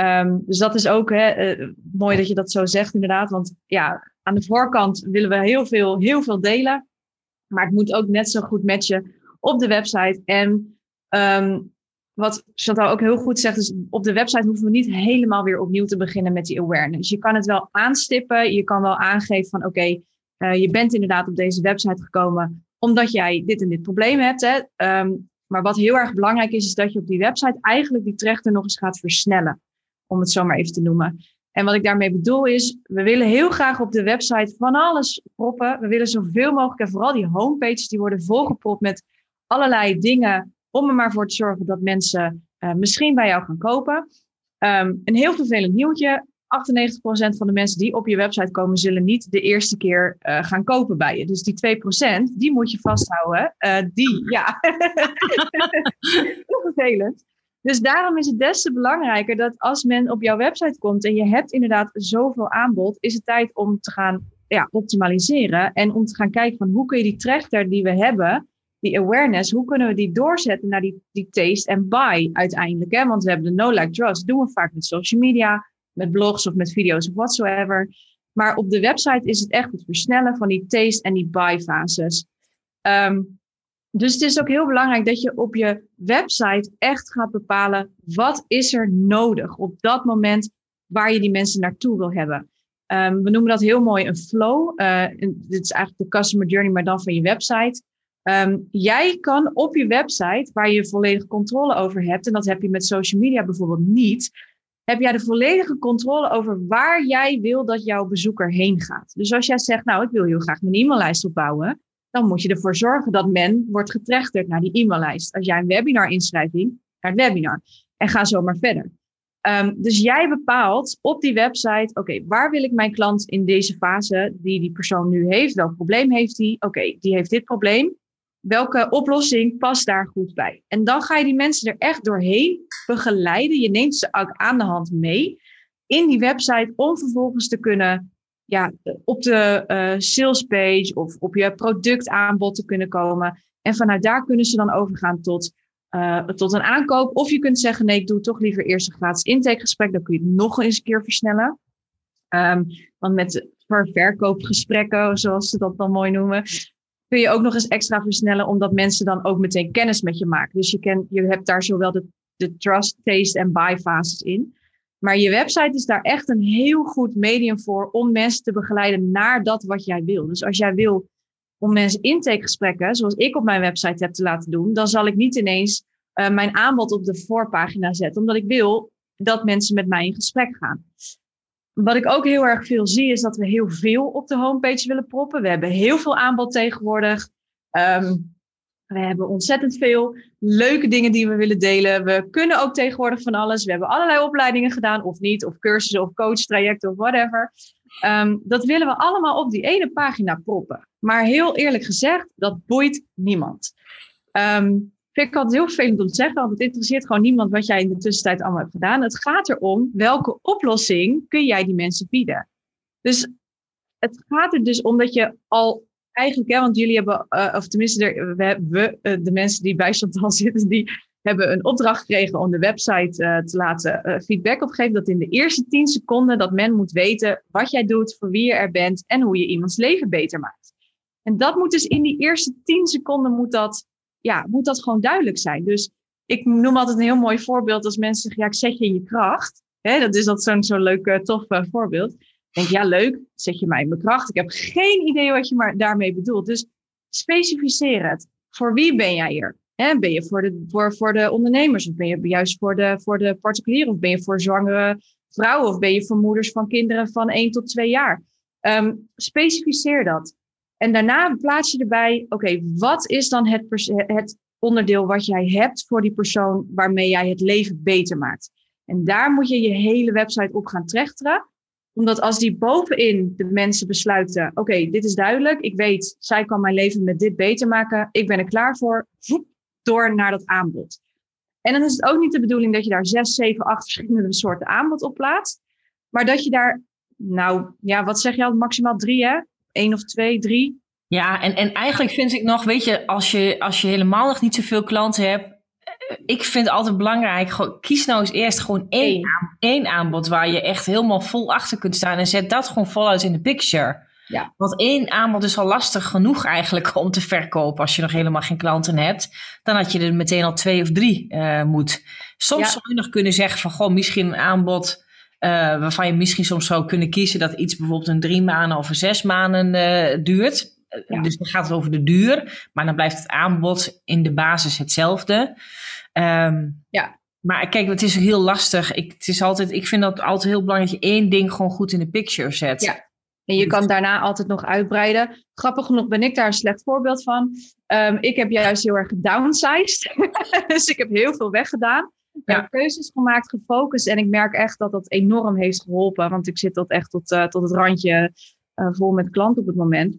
S2: Um, dus dat is ook hè, mooi dat je dat zo zegt, inderdaad. Want ja, aan de voorkant willen we heel veel, heel veel delen. Maar het moet ook net zo goed matchen op de website. En um, wat Chantal ook heel goed zegt, is op de website hoeven we niet helemaal weer opnieuw te beginnen met die awareness. Je kan het wel aanstippen. Je kan wel aangeven van oké, uh, je bent inderdaad op deze website gekomen omdat jij dit en dit probleem hebt. Hè? Um, maar wat heel erg belangrijk is, is dat je op die website eigenlijk die trechter nog eens gaat versnellen. Om het zo maar even te noemen. En wat ik daarmee bedoel is, we willen heel graag op de website van alles proppen. We willen zoveel mogelijk, en vooral die homepages, die worden volgepropt met allerlei dingen om er maar voor te zorgen dat mensen uh, misschien bij jou gaan kopen. Um, een heel vervelend nieuwtje. 98% van de mensen die op je website komen, zullen niet de eerste keer uh, gaan kopen bij je. Dus die 2%, die moet je vasthouden. Uh, die, ja. heel vervelend. Dus daarom is het des te belangrijker dat als men op jouw website komt en je hebt inderdaad zoveel aanbod, is het tijd om te gaan ja, optimaliseren en om te gaan kijken van hoe kun je die trechter die we hebben, die awareness, hoe kunnen we die doorzetten naar die, die taste en buy uiteindelijk. Hè? Want we hebben de no like trust, doen we vaak met social media, met blogs of met video's of whatsoever. Maar op de website is het echt het versnellen van die taste en die buy fases. Um, dus het is ook heel belangrijk dat je op je website echt gaat bepalen wat is er nodig op dat moment waar je die mensen naartoe wil hebben. Um, we noemen dat heel mooi een flow. Uh, dit is eigenlijk de customer journey, maar dan van je website. Um, jij kan op je website, waar je volledige controle over hebt, en dat heb je met social media bijvoorbeeld niet, heb jij de volledige controle over waar jij wil dat jouw bezoeker heen gaat. Dus als jij zegt, nou, ik wil heel graag mijn e-maillijst opbouwen, dan moet je ervoor zorgen dat men wordt getrechterd naar die e-maillijst. Als jij een webinar inschrijving, naar het webinar. En ga zo maar verder. Um, dus jij bepaalt op die website, oké, waar wil ik mijn klant in deze fase die die persoon nu heeft? Welk probleem heeft hij? Oké, die heeft dit probleem. welke oplossing past daar goed bij? En dan ga je die mensen er echt doorheen begeleiden. Je neemt ze ook aan de hand mee in die website om vervolgens te kunnen ja, op de uh, sales page of op je productaanbod te kunnen komen. En vanuit daar kunnen ze dan overgaan tot, uh, tot een aankoop. Of je kunt zeggen, nee, ik doe toch liever eerst een gratis intakegesprek. Dan kun je het nog eens een keer versnellen. Um, want met verkoopgesprekken, zoals ze dat dan mooi noemen, kun je ook nog eens extra versnellen, omdat mensen dan ook meteen kennis met je maken. Dus je, ken, je hebt daar zowel de, de trust, taste en buy fases in. Maar je website is daar echt een heel goed medium voor om mensen te begeleiden naar dat wat jij wil. Dus als jij wil om mensen intakegesprekken, zoals ik op mijn website heb te laten doen, dan zal ik niet ineens uh, mijn aanbod op de voorpagina zetten, omdat ik wil dat mensen met mij in gesprek gaan. Wat ik ook heel erg veel zie, is dat we heel veel op de homepage willen proppen. We hebben heel veel aanbod tegenwoordig. Um, we hebben ontzettend veel leuke dingen die we willen delen. We kunnen ook tegenwoordig van alles. We hebben allerlei opleidingen gedaan, of niet, of cursussen, of coachtrajecten, of whatever. Um, dat willen we allemaal op die ene pagina proppen. Maar heel eerlijk gezegd, dat boeit niemand. Um, vind ik altijd heel vervelend om te zeggen, want het interesseert gewoon niemand wat jij in de tussentijd allemaal hebt gedaan. Het gaat erom welke oplossing kun jij die mensen bieden. Dus het gaat er dus om dat je al eigenlijk, hè, want jullie hebben, uh, of tenminste, we, uh, de mensen die bij Chantal zitten, die hebben een opdracht gekregen om de website uh, te laten feedback opgeven. Dat in de eerste tien seconden dat men moet weten wat jij doet, voor wie je er bent en hoe je iemands leven beter maakt. En dat moet dus in die eerste tien seconden moet dat, ja, moet dat gewoon duidelijk zijn. Dus ik noem altijd een heel mooi voorbeeld als mensen zeggen, ja, ik zet je in je kracht. Dat is dat zo'n zo'n leuk, tof voorbeeld denk, ja, leuk, zet je mij in mijn kracht. Ik heb geen idee wat je maar daarmee bedoelt. Dus specificeer het. Voor wie ben jij hier? ben je voor de, voor, voor de ondernemers? Of ben je juist voor de, voor de particulieren? Of ben je voor zwangere vrouwen? Of ben je voor moeders van kinderen van 1 tot 2 jaar? Um, specificeer dat. En daarna plaats je erbij, oké, wat is dan het, het onderdeel wat jij hebt voor die persoon waarmee jij het leven beter maakt? En daar moet je je hele website op gaan trechteren omdat als die bovenin de mensen besluiten, oké, dit is duidelijk, ik weet, zij kan mijn leven met dit beter maken, ik ben er klaar voor, door naar dat aanbod. En dan is het ook niet de bedoeling dat je daar zes, zeven, acht verschillende soorten aanbod op plaatst, maar dat je daar, nou ja, wat zeg je al, maximaal drie hè? Eén of twee, drie.
S1: Ja, en, en eigenlijk vind ik nog, weet je, als je, als je helemaal nog niet zoveel klanten hebt, ik vind het altijd belangrijk, kies nou eens eerst gewoon één, één aanbod waar je echt helemaal vol achter kunt staan en zet dat gewoon voluit in de picture. Ja. Want één aanbod is al lastig genoeg eigenlijk om te verkopen als je nog helemaal geen klanten hebt. Dan had je er meteen al twee of drie uh, moet. Soms zou je nog kunnen zeggen van goh, misschien een aanbod uh, waarvan je misschien soms zou kunnen kiezen dat iets bijvoorbeeld een drie maanden of een zes maanden uh, duurt. Dus dan gaat het over de duur, maar dan blijft het aanbod in de basis hetzelfde. Um, ja. Maar kijk, het is heel lastig. Ik, het is altijd, ik vind dat altijd heel belangrijk dat je één ding gewoon goed in de picture zet.
S2: Ja. En je kan daarna altijd nog uitbreiden. Grappig genoeg ben ik daar een slecht voorbeeld van. Um, ik heb juist heel erg gedownsized. dus ik heb heel veel weggedaan. Ja. keuzes gemaakt, gefocust. En ik merk echt dat dat enorm heeft geholpen. Want ik zit tot echt tot, uh, tot het randje uh, vol met klanten op het moment.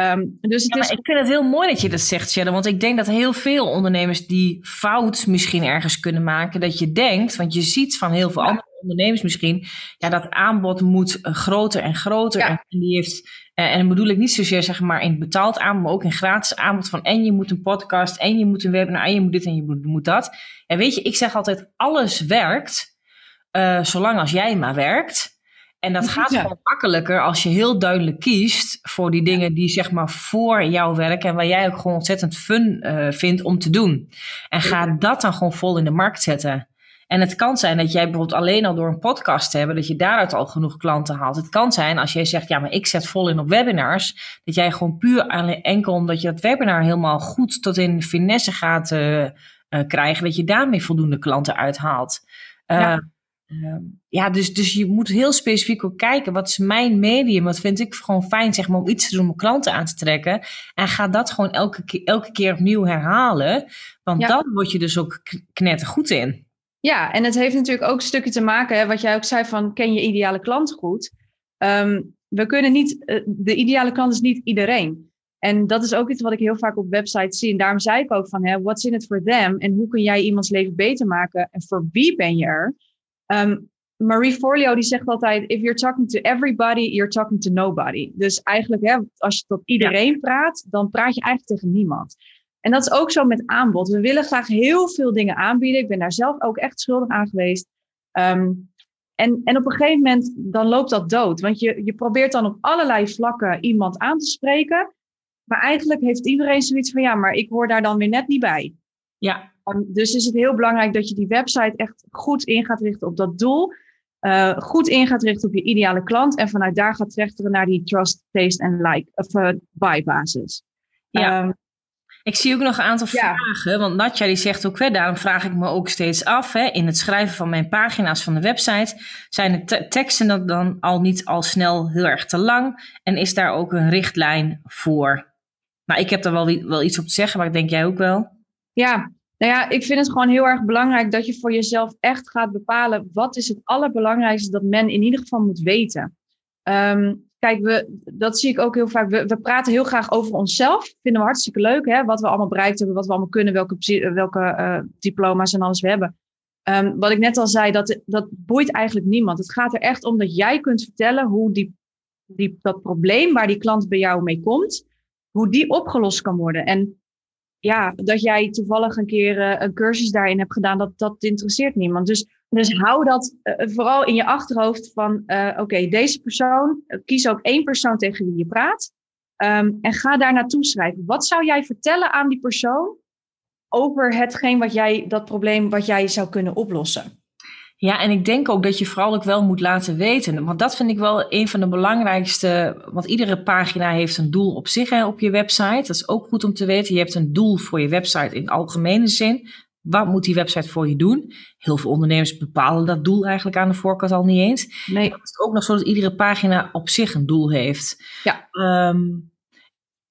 S1: Um, dus het is... Ik vind het heel mooi dat je dat zegt, Shadow. Want ik denk dat heel veel ondernemers die fout misschien ergens kunnen maken. Dat je denkt, want je ziet van heel veel andere ondernemers misschien. Ja, dat aanbod moet uh, groter en groter. En, die heeft, uh, en dan bedoel ik niet zozeer zeg maar in betaald aanbod, maar ook in gratis aanbod. Van en je moet een podcast, en je moet een webinar, en je moet dit en je moet, moet dat. En weet je, ik zeg altijd, alles werkt. Uh, zolang als jij maar werkt. En dat gaat gewoon makkelijker als je heel duidelijk kiest voor die dingen die zeg maar voor jou werken en waar jij ook gewoon ontzettend fun uh, vindt om te doen. En ga dat dan gewoon vol in de markt zetten. En het kan zijn dat jij bijvoorbeeld alleen al door een podcast te hebben, dat je daaruit al genoeg klanten haalt. Het kan zijn als jij zegt, ja, maar ik zet vol in op webinars, dat jij gewoon puur enkel omdat je dat webinar helemaal goed tot in finesse gaat uh, uh, krijgen, dat je daarmee voldoende klanten uithaalt. Ja. Ehm, ja, dus, dus je moet heel specifiek ook kijken, wat is mijn medium? Wat vind ik gewoon fijn, zeg maar, om iets te doen om klanten aan te trekken. En ga dat gewoon elke, keer, elke keer opnieuw herhalen. Want dan word je dus ook knettergoed in.
S2: Ja, en het heeft natuurlijk ook een stukje te maken, hè, wat jij ook zei van, ken je ideale klant goed? Um, we kunnen niet, eh, de ideale klant is niet iedereen. En dat is ook iets wat ik heel vaak op websites zie. En daarom zei ik ook van, hè, what's in it for them? En hoe kun jij iemands leven beter maken? En voor wie ben je er? Ehm, Marie Forleo die zegt altijd, if you're talking to everybody, you're talking to nobody. Dus eigenlijk, hè, als je tot iedereen praat, dan praat je eigenlijk tegen niemand. En dat is ook zo met aanbod. We willen graag heel veel dingen aanbieden. Ik ben daar zelf ook echt schuldig aan geweest. Ehm, en, en op een gegeven moment, dan loopt dat dood. Want je, je probeert dan op allerlei vlakken iemand aan te spreken. Maar eigenlijk heeft iedereen zoiets van, ja, maar ik hoor daar dan weer net niet bij.
S1: Ja.
S2: Um, dus is het heel belangrijk dat je die website echt goed in gaat richten op dat doel. Uh, goed in gaat richten op je ideale klant. En vanuit daar gaat trechteren naar die trust, taste en like, of uh, buy basis.
S1: Ja. Um, ik zie ook nog een aantal ja. vragen, want Natja die zegt ook, hè, daarom vraag ik me ook steeds af, hè, in het schrijven van mijn pagina's van de website, zijn de teksten dan, dan al niet al snel heel erg te lang en is daar ook een richtlijn voor? Nou, ik heb daar wel, wel iets op te zeggen, maar ik denk jij ook wel.
S2: Ja, nou ja, ik vind het gewoon heel erg belangrijk dat je voor jezelf echt gaat bepalen wat is het allerbelangrijkste dat men in ieder geval moet weten. Um, Kijk, we, dat zie ik ook heel vaak. We, praten heel graag over onszelf. Vinden we hartstikke leuk, hè? Wat we allemaal bereikt hebben, wat we allemaal kunnen, welke, welke uh, diploma's en alles we hebben. Um, wat ik net al zei, dat, dat boeit eigenlijk niemand. Het gaat er echt om dat jij kunt vertellen hoe die, die, dat probleem waar die klant bij jou mee komt, hoe die opgelost kan worden. En ja, dat jij toevallig een keer uh, een cursus daarin hebt gedaan, dat, dat interesseert niemand. Dus dus hou dat uh, vooral in je achterhoofd van, uh, oké, deze persoon, kies ook één persoon tegen wie je praat. Um, en ga daar naartoe schrijven. Wat zou jij vertellen aan die persoon over hetgeen wat jij, dat probleem wat jij zou kunnen oplossen?
S1: Ja, en ik denk ook dat je vooral ook wel moet laten weten. Want dat vind ik wel een van de belangrijkste. Want iedere pagina heeft een doel op zich hè, op je website. Dat is ook goed om te weten. Je hebt een doel voor je website in algemene zin. Wat moet die website voor je doen? Heel veel ondernemers bepalen dat doel eigenlijk aan de voorkant al niet eens.
S2: Nee.
S1: Het is ook nog zo dat iedere pagina op zich een doel heeft.
S2: Ja.
S1: Um,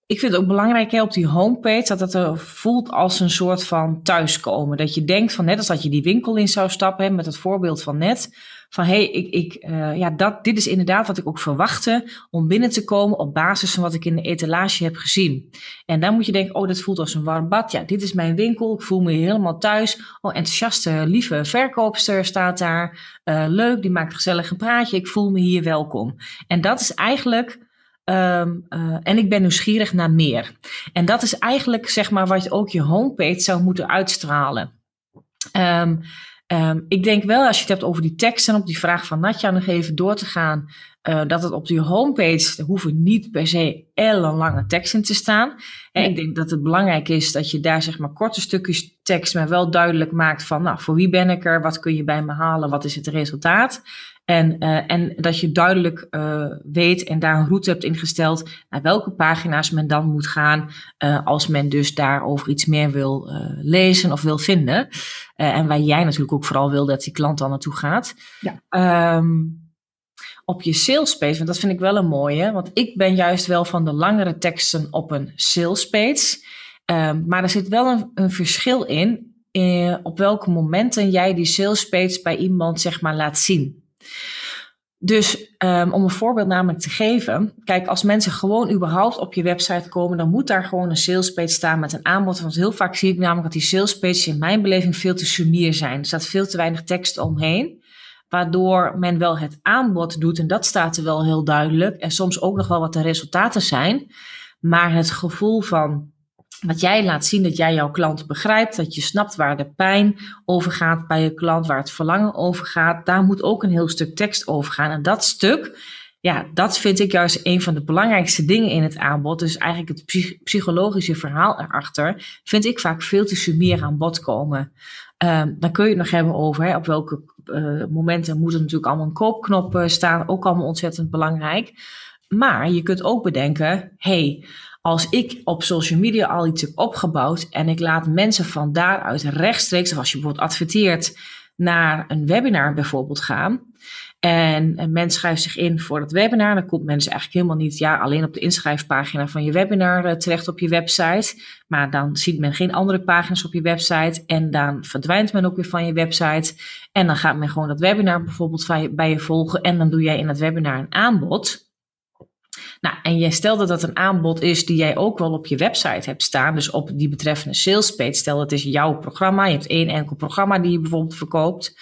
S1: ik vind het ook belangrijk hè, op die homepage dat het er voelt als een soort van thuiskomen. Dat je denkt van net als dat je die winkel in zou stappen, met het voorbeeld van net. Van hé, hey, ik, ik, uh, ja, dat, dit is inderdaad wat ik ook verwachtte om binnen te komen op basis van wat ik in de etalage heb gezien. En dan moet je denken, oh, dat voelt als een warm bad. Ja, dit is mijn winkel, ik voel me helemaal thuis. Oh, enthousiaste, lieve verkoopster staat daar. Uh, leuk, die maakt gezellig een praatje. Ik voel me hier welkom. En dat is eigenlijk Um, uh, en ik ben nieuwsgierig naar meer. En dat is eigenlijk zeg maar wat ook je homepage zou moeten uitstralen. Um, um, ik denk wel, als je het hebt over die tekst en op die vraag van Natja nog even door te gaan, uh, dat het op die homepage, er hoeven niet per se ellenlange teksten te staan. En nee. ik denk dat het belangrijk is dat je daar zeg maar korte stukjes tekst, maar wel duidelijk maakt van, nou, voor wie ben ik er, wat kun je bij me halen, wat is het resultaat. En, uh, en dat je duidelijk uh, weet en daar een route hebt ingesteld naar welke pagina's men dan moet gaan uh, als men dus daarover iets meer wil lezen of wil vinden. en waar jij natuurlijk ook vooral wil dat die klant dan naartoe gaat.
S2: Ja.
S1: Um, op je sales page, want dat vind ik wel een mooie, want ik ben juist wel van de langere teksten op een sales page. Um, maar er zit wel een, een verschil in, op welke momenten jij die sales page bij iemand zeg maar laat zien. Dus um, om een voorbeeld namelijk te geven, kijk, als mensen gewoon überhaupt op je website komen, dan moet daar gewoon een salespage staan met een aanbod. Want heel vaak zie ik namelijk dat die salespages in mijn beleving veel te sumier zijn. Er staat veel te weinig tekst omheen, waardoor men wel het aanbod doet en dat staat er wel heel duidelijk. En soms ook nog wel wat de resultaten zijn. Maar het gevoel van wat jij laat zien dat jij jouw klant begrijpt, dat je snapt waar de pijn over gaat bij je klant, waar het verlangen over gaat. Daar moet ook een heel stuk tekst over gaan. En dat stuk, ja, dat vind ik juist een van de belangrijkste dingen in het aanbod. Dus eigenlijk het psych psychologische verhaal erachter, vind ik vaak veel te sumier aan bod komen. Um, dan kun je het nog hebben over hè, op welke uh, momenten moet er natuurlijk allemaal een koopknop uh, staan. Ook allemaal ontzettend belangrijk. Maar je kunt ook bedenken, hey, als ik op social media al iets heb opgebouwd en ik laat mensen van daaruit rechtstreeks, of als je bijvoorbeeld adverteert, naar een webinar bijvoorbeeld gaan. En een mens schrijft zich in voor het webinar. Dan komt mensen eigenlijk helemaal niet ja, alleen op de inschrijfpagina van je webinar uh, terecht op je website. Maar dan ziet men geen andere pagina's op je website. En dan verdwijnt men ook weer van je website. En dan gaat men gewoon dat webinar bijvoorbeeld bij je volgen. En dan doe jij in dat webinar een aanbod. Nou, en jij stelde dat een aanbod is die jij ook wel op je website hebt staan. Dus op die betreffende sales page. Stel dat is jouw programma. Je hebt één enkel programma die je bijvoorbeeld verkoopt.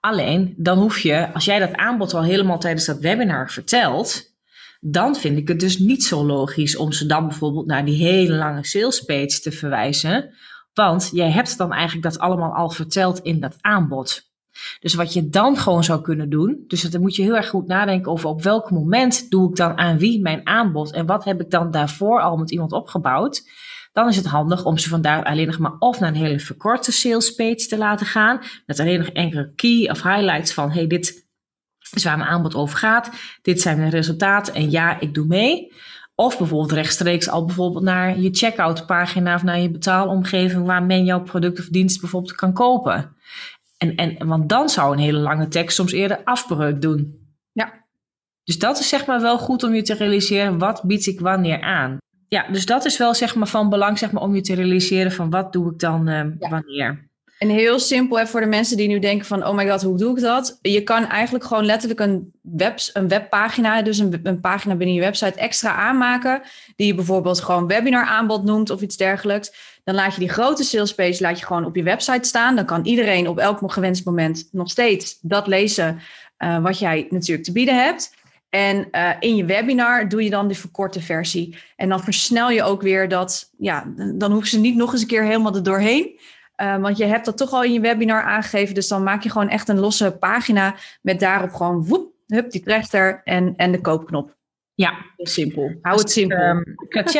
S1: Alleen, dan hoef je, als jij dat aanbod al helemaal tijdens dat webinar vertelt, dan vind ik het dus niet zo logisch om ze dan bijvoorbeeld naar die hele lange sales page te verwijzen. Want jij hebt dan eigenlijk dat allemaal al verteld in dat aanbod. Dus wat je dan gewoon zou kunnen doen, dus dan moet je heel erg goed nadenken over op welk moment doe ik dan aan wie mijn aanbod en wat heb ik dan daarvoor al met iemand opgebouwd. Dan is het handig om ze vandaar alleen nog maar of naar een hele verkorte sales page te laten gaan, met alleen nog enkele key of highlights van hey, dit is waar mijn aanbod over gaat, dit zijn mijn resultaten en ja, ik doe mee. Of bijvoorbeeld rechtstreeks al bijvoorbeeld naar je checkout pagina of naar je betaalomgeving waar men jouw product of dienst bijvoorbeeld kan kopen. En, en, want dan zou een hele lange tekst soms eerder afbreuk doen.
S2: Ja.
S1: Dus dat is zeg maar wel goed om je te realiseren, wat bied ik wanneer aan? Ja, dus dat is wel zeg maar van belang zeg maar, om je te realiseren van wat doe ik dan uh, wanneer.
S2: En heel simpel hè, voor de mensen die nu denken van, oh my god, hoe doe ik dat? Je kan eigenlijk gewoon letterlijk een, webs, een webpagina, dus een, een pagina binnen je website extra aanmaken, die je bijvoorbeeld gewoon webinar aanbod noemt of iets dergelijks. Dan laat je die grote salespage laat je gewoon op je website staan. Dan kan iedereen op elk gewenst moment nog steeds dat lezen uh, wat jij natuurlijk te bieden hebt. En uh, in je webinar doe je dan de verkorte versie. En dan versnel je ook weer dat, ja, dan hoeven ze niet nog eens een keer helemaal er doorheen. Uh, want je hebt dat toch al in je webinar aangegeven. Dus dan maak je gewoon echt een losse pagina met daarop gewoon woep, hup, die trechter en, en de koopknop.
S1: Ja,
S2: heel simpel. Hou het simpel.
S1: Um,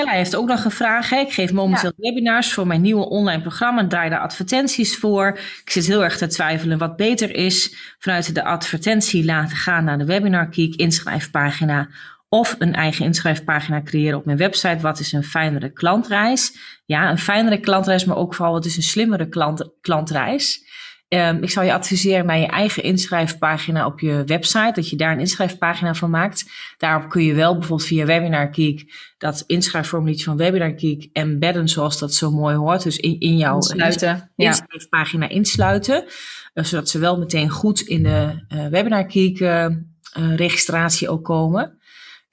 S1: heeft ook nog een vraag. Ik geef momenteel webinars voor mijn nieuwe online programma en draai daar advertenties voor. Ik zit heel erg te twijfelen wat beter is. Vanuit de advertentie laten gaan naar de webinar Key inschrijfpagina of een eigen inschrijfpagina creëren op mijn website. Wat is een fijnere klantreis? Ja, een fijnere klantreis, maar ook vooral wat is een slimmere klant, klantreis? Um, ik zou je adviseren bij je eigen inschrijfpagina op je website, dat je daar een inschrijfpagina van maakt. Daarop kun je wel bijvoorbeeld via Webinar Geek dat inschrijfformuliertje van Webinar Geek embedden zoals dat zo mooi hoort. Dus in, in jouw
S2: insluiten,
S1: inschrijfpagina insluiten. Uh, zodat ze wel meteen goed in de uh, Webinar Geek uh, registratie ook komen.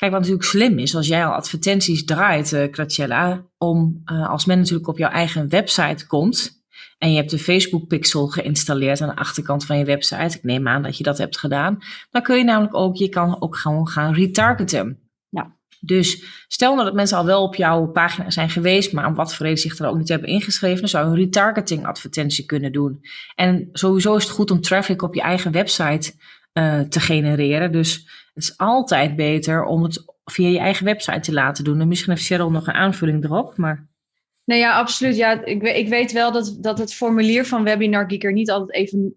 S1: Kijk, wat natuurlijk slim is, als jij al advertenties draait, uh, om als men natuurlijk op jouw eigen website komt, en je hebt de Facebook pixel geïnstalleerd aan de achterkant van je website, ik neem aan dat je dat hebt gedaan, dan kun je namelijk ook, je kan ook gewoon gaan retargeten.
S2: Ja.
S1: Dus stel nou dat mensen al wel op jouw pagina zijn geweest, maar om wat voor reden zich er ook niet hebben ingeschreven, dan zou je een retargeting advertentie kunnen doen. En sowieso is het goed om traffic op je eigen website uh, te genereren. Dus het is altijd beter om het via je eigen website te laten doen. En misschien heeft Cheryl nog een aanvulling erop, maar...
S2: Nee, ja, absoluut. Ja, ik, ik weet wel dat, dat het formulier van Webinar Geek er niet altijd even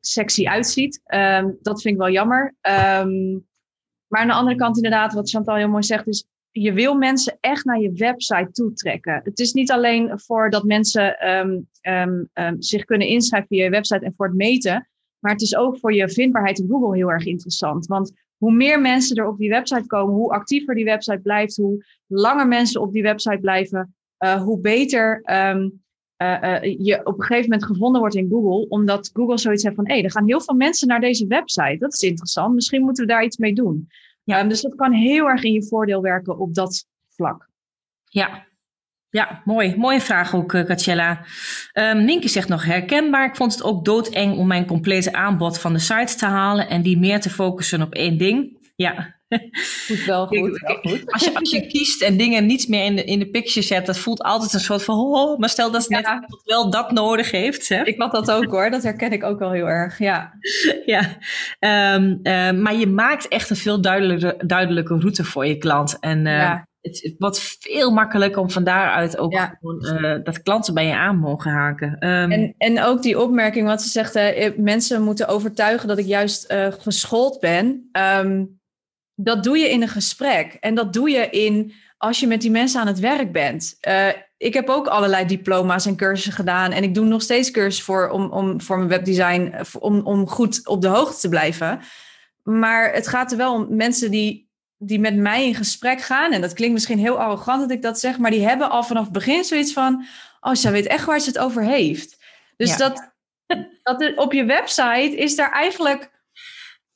S2: sexy uitziet. Um, dat vind ik wel jammer. Um, maar aan de andere kant inderdaad, wat Chantal heel mooi zegt, is je wil mensen echt naar je website toetrekken. Het is niet alleen voor dat mensen um, zich kunnen inschrijven via je website en voor het meten. Maar het is ook voor je vindbaarheid in Google heel erg interessant. Want hoe meer mensen er op die website komen, hoe actiever die website blijft, hoe langer mensen op die website blijven, uh, hoe beter um, uh, uh, je op een gegeven moment gevonden wordt in Google. Omdat Google zoiets heeft van, hé, hey, er gaan heel veel mensen naar deze website. Dat is interessant. Misschien moeten we daar iets mee doen. Ja. Um, dus dat kan heel erg in je voordeel werken op dat vlak.
S1: Ja, ja, mooi. Mooie vraag ook, Katjella. Um, ehm, zegt nog herkenbaar. Ik vond het ook doodeng om mijn complete aanbod van de site te halen en die meer te focussen op één ding. Ja.
S2: Goed, wel goed, wel goed.
S1: Als je, als je kiest en dingen niet meer in de, in de picture zet, dat voelt altijd een soort van, oh, maar stel dat ze net wel dat nodig heeft. Hè?
S2: Ik had dat ook hoor, dat herken ik ook wel heel erg, ja.
S1: ja, um, uh, maar je maakt echt een veel duidelijke, duidelijke route voor je klant. En uh, ja het, wordt veel makkelijker om van daaruit ook gewoon, uh, dat klanten bij je aan mogen haken.
S2: Um, en, en ook die opmerking wat ze zegt, uh, mensen moeten overtuigen dat ik juist uh, geschoold ben. Um, dat doe je in een gesprek. En dat doe je in als je met die mensen aan het werk bent. ik heb ook allerlei diploma's en cursussen gedaan. En ik doe nog steeds cursussen voor, om, om, voor mijn webdesign, om, om goed op de hoogte te blijven. Maar het gaat er wel om mensen die die met mij in gesprek gaan, en dat klinkt misschien heel arrogant dat ik dat zeg, maar die hebben al vanaf het begin zoiets van, oh, zij weet echt waar ze het over heeft. Dus dat, dat op je website is daar eigenlijk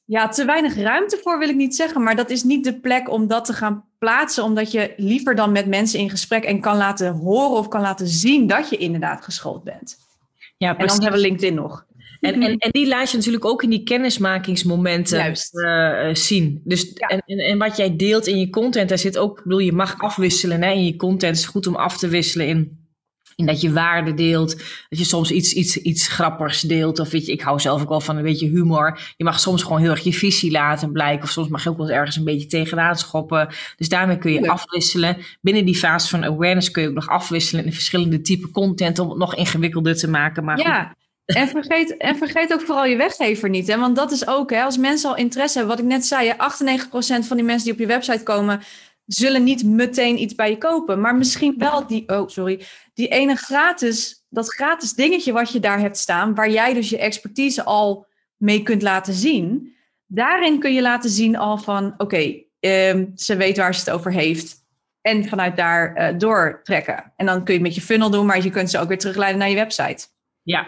S2: ja, te weinig ruimte voor, wil ik niet zeggen, maar dat is niet de plek om dat te gaan plaatsen, omdat je liever dan met mensen in gesprek en kan laten horen of kan laten zien dat je inderdaad geschoold bent. Ja, en dan hebben we LinkedIn nog.
S1: En, en, en die laat je natuurlijk ook in die kennismakingsmomenten uh, zien. Dus, en, en, en, wat jij deelt in je content, daar zit ook, ik bedoel, je mag afwisselen hè, in je content. Het is goed om af te wisselen in in dat je waarde deelt. Dat je soms iets, iets, iets grappigs deelt. Of weet je, ik hou zelf ook wel van een beetje humor. Je mag soms gewoon heel erg je visie laten blijken. Of soms mag je ook wel ergens een beetje tegenaan schoppen. Dus daarmee kun je afwisselen. Binnen die fase van awareness kun je ook nog afwisselen in verschillende type content. Om het nog ingewikkelder te maken. Maar
S2: ja. En vergeet, en vergeet ook vooral je weggever niet. Hè? Want dat is ook, hè, als mensen al interesse hebben, wat ik net zei, 98% van die mensen die op je website komen, zullen niet meteen iets bij je kopen. Maar misschien wel die, oh sorry, die ene gratis, dat gratis dingetje wat je daar hebt staan, waar jij dus je expertise al mee kunt laten zien. Daarin kun je laten zien al van, oké, ehm, ze weet waar ze het over heeft. En vanuit daar uh, doortrekken. En dan kun je met je funnel doen, maar je kunt ze ook weer terugleiden naar je website.
S1: Ja,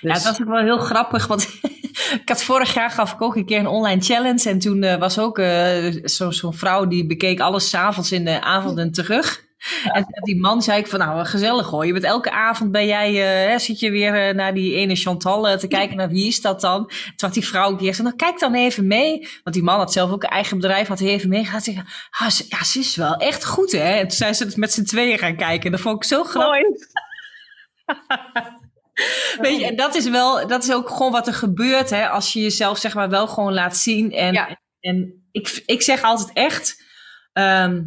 S1: ja, het was ook wel heel grappig, want ik had vorig jaar gaf ik ook een keer een online challenge. En toen uh, was ook uh, zo'n zo vrouw die bekeek alles s'avonds in de avonden terug. En die man zei ik van nou gezellig hoor. Je bent elke avond ben jij, uh, zit je weer naar die ene Chantal te kijken naar wie is dat dan. Toen had die vrouw die zei nou kijk dan even mee. Want die man had zelf ook een eigen bedrijf, had hij even mee Gaat zeggen, ah, ze, ja ze is wel echt goed hè. En toen zijn ze met z'n tweeën gaan kijken. Dat vond ik zo grappig. Weet je, en dat is wel, dat is ook gewoon wat er gebeurt hè, als je jezelf zeg maar wel gewoon laat zien. En, en ik, ik zeg altijd echt, ehm,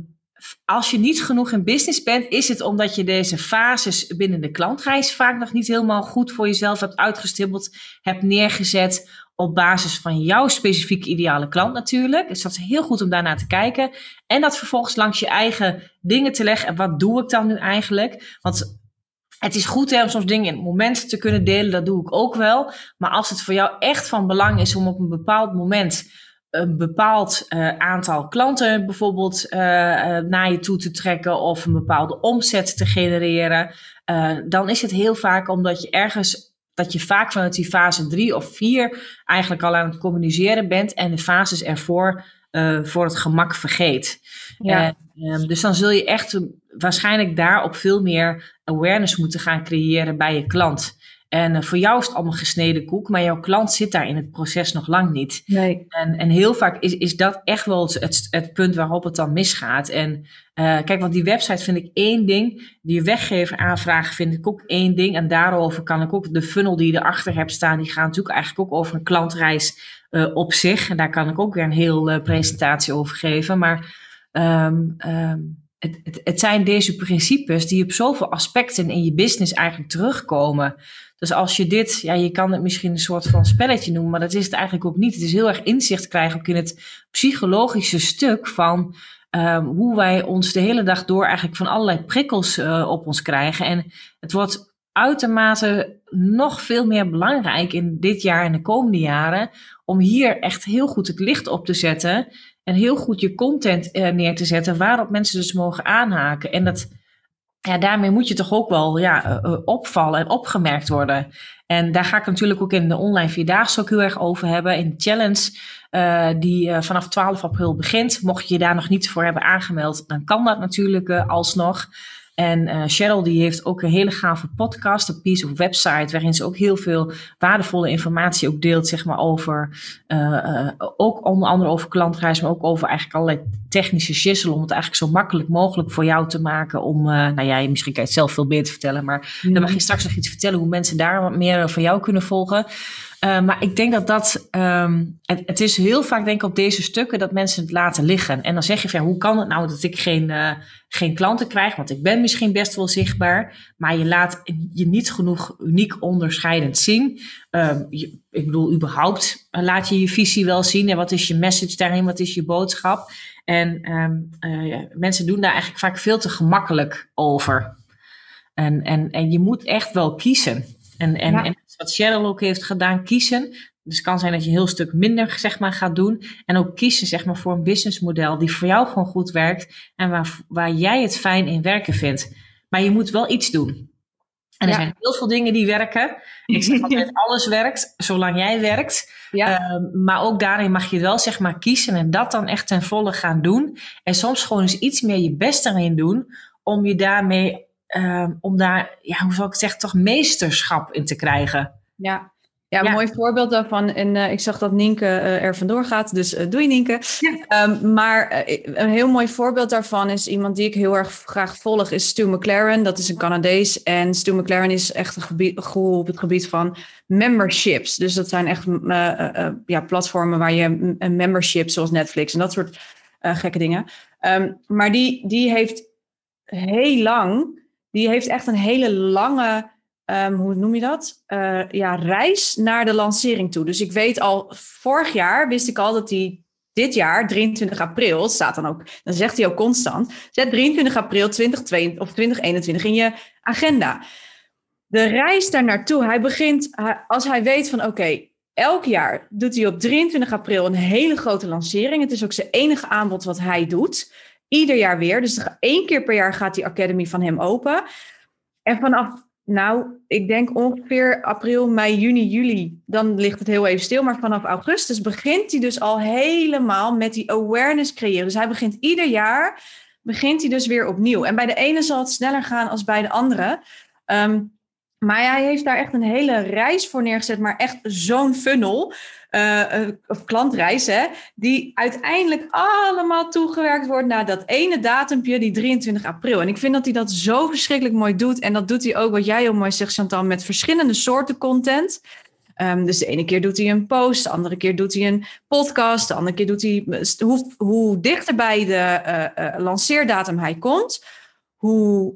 S1: als je niet genoeg in business bent, is het omdat je deze fases binnen de klantreis vaak nog niet helemaal goed voor jezelf hebt uitgestippeld, hebt neergezet op basis van jouw specifieke ideale klant natuurlijk. Dus dat is heel goed om daarnaar te kijken. En dat vervolgens langs je eigen dingen te leggen. En wat doe ik dan nu eigenlijk? Want het is goed hè, om soms dingen in het moment te kunnen delen, dat doe ik ook wel. Maar als het voor jou echt van belang is om op een bepaald moment een bepaald uh, aantal klanten bijvoorbeeld uh, naar je toe te trekken of een bepaalde omzet te genereren, dan is het heel vaak omdat je ergens, dat je vaak vanuit die fase drie of vier eigenlijk al aan het communiceren bent en de fases ervoor voor het gemak vergeet. Ja. Um, dus dan zul je echt waarschijnlijk daarop veel meer awareness moeten gaan creëren bij je klant. En uh, voor jou is het allemaal gesneden koek, maar jouw klant zit daar in het proces nog lang niet.
S2: Nee.
S1: En, en heel vaak is, is dat echt wel het, het, het punt waarop het dan misgaat. En uh, kijk, want die website vind ik één ding. Die weggever aanvragen vind ik ook één ding. En daarover kan ik ook de funnel die je erachter hebt staan, die gaat natuurlijk eigenlijk ook over een klantreis uh, op zich. En daar kan ik ook weer een heel presentatie over geven. Maar um, um, het, het, het, zijn deze principes die op zoveel aspecten in je business eigenlijk terugkomen. Dus als je dit, ja, je kan het misschien een soort van spelletje noemen, maar dat is het eigenlijk ook niet. Het is heel erg inzicht krijgen ook in het psychologische stuk van um, hoe wij ons de hele dag door eigenlijk van allerlei prikkels uh, op ons krijgen. En het wordt uitermate nog veel meer belangrijk in dit jaar en de komende jaren om hier echt heel goed het licht op te zetten en heel goed je content uh, neer te zetten waarop mensen dus mogen aanhaken. En dat, ja, daarmee moet je toch ook wel ja, uh, opvallen en opgemerkt worden. En daar ga ik natuurlijk ook in de online vierdaagse ook heel erg over hebben. In de challenge die vanaf 12 april begint. Mocht je je daar nog niet voor hebben aangemeld, dan kan dat natuurlijk alsnog. En uh, Cheryl die heeft ook een hele gave podcast, een piece of website, waarin ze ook heel veel waardevolle informatie ook deelt, zeg maar, over, uh, uh, ook onder andere over klantreis, maar ook over eigenlijk allerlei technische shizzle, om het eigenlijk zo makkelijk mogelijk voor jou te maken om, nou ja, misschien kan je het zelf veel beter vertellen, maar dan mag je straks nog iets vertellen hoe mensen daar wat meer van jou kunnen volgen. Uh, maar ik denk dat dat, um, het, het, is heel vaak denk ik op deze stukken dat mensen het laten liggen. En dan zeg je van, hoe kan het nou dat ik geen, uh, geen klanten krijg? Want ik ben misschien best wel zichtbaar, maar je laat je niet genoeg uniek onderscheidend zien. Um, je, ik bedoel, überhaupt uh, laat je je visie wel zien. En wat is je message daarin? Wat is je boodschap? En um, mensen doen daar eigenlijk vaak veel te gemakkelijk over. En, en, en je moet echt wel kiezen. En, en, ja. en wat Cheryl ook heeft gedaan, kiezen. Dus het kan zijn dat je een heel stuk minder zeg maar, gaat doen. En ook kiezen zeg maar, voor een businessmodel die voor jou gewoon goed werkt. En waar, waar jij het fijn in werken vindt. Maar je moet wel iets doen. En er zijn heel veel dingen die werken. Ik zeg altijd, alles werkt, zolang jij werkt. Ja. Ehm, maar ook daarin mag je wel zeg maar kiezen en dat dan echt ten volle gaan doen. En soms gewoon eens iets meer je best erin doen om je daarmee, um, om daar, ja, hoe zal ik het zeggen, toch meesterschap in te krijgen.
S2: Ja, ja, een mooi voorbeeld daarvan. En uh, ik zag dat Nienke uh, er vandoor gaat, dus uh, doei Nienke. Ja. Um, maar een heel mooi voorbeeld daarvan is iemand die ik heel erg graag volg, is Stu McLaren. Dat is een Canadees. En Stu McLaren is echt een gebied, goal op het gebied van memberships. Dus dat zijn echt ja, platformen waar je een membership, zoals Netflix en dat soort gekke dingen. Um, maar die, die heeft heel lang, die heeft echt een hele lange um, hoe noem je dat? Uh, ja, reis naar de lancering toe. Dus ik weet al, vorig jaar wist ik al dat hij dit jaar, 23 april, staat dan ook, dan zegt hij ook constant, zet 23 april 2022 of 2021 in je agenda. De reis daar naartoe, hij begint, als hij weet van oké, elk jaar doet hij op 23 april een hele grote lancering. Het is ook zijn enige aanbod wat hij doet. Ieder jaar weer. Dus één keer per jaar gaat die academy van hem open. En vanaf nou, ik denk ongeveer april, mei, juni, juli. Dan ligt het heel even stil. Maar vanaf augustus begint hij dus al helemaal met die awareness creëren. Dus hij begint ieder jaar, begint hij dus weer opnieuw. En bij de ene zal het sneller gaan als bij de andere. Ehm, maar hij heeft daar echt een hele reis voor neergezet. Maar echt zo'n funnel uh, of klantreis, hè, die uiteindelijk allemaal toegewerkt wordt naar dat ene datumpje, die 23 april. En ik vind dat hij dat zo verschrikkelijk mooi doet. En dat doet hij ook, wat jij heel mooi zegt, Chantal, met verschillende soorten content. Um, dus de ene keer doet hij een post, de andere keer doet hij een podcast, de andere keer doet hij. Hoe, hoe dichter bij de uh, uh, lanceerdatum hij komt, hoe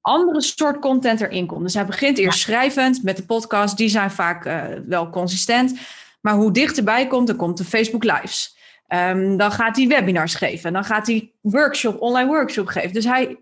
S2: andere soort content erin komt. Dus hij begint eerst schrijvend met de podcast, die zijn vaak uh, wel consistent. Maar hoe dichterbij komt, dan komt de Facebook Lives. Um, dan gaat hij webinars geven. Dan gaat hij workshop, online workshop geven. Dus hij,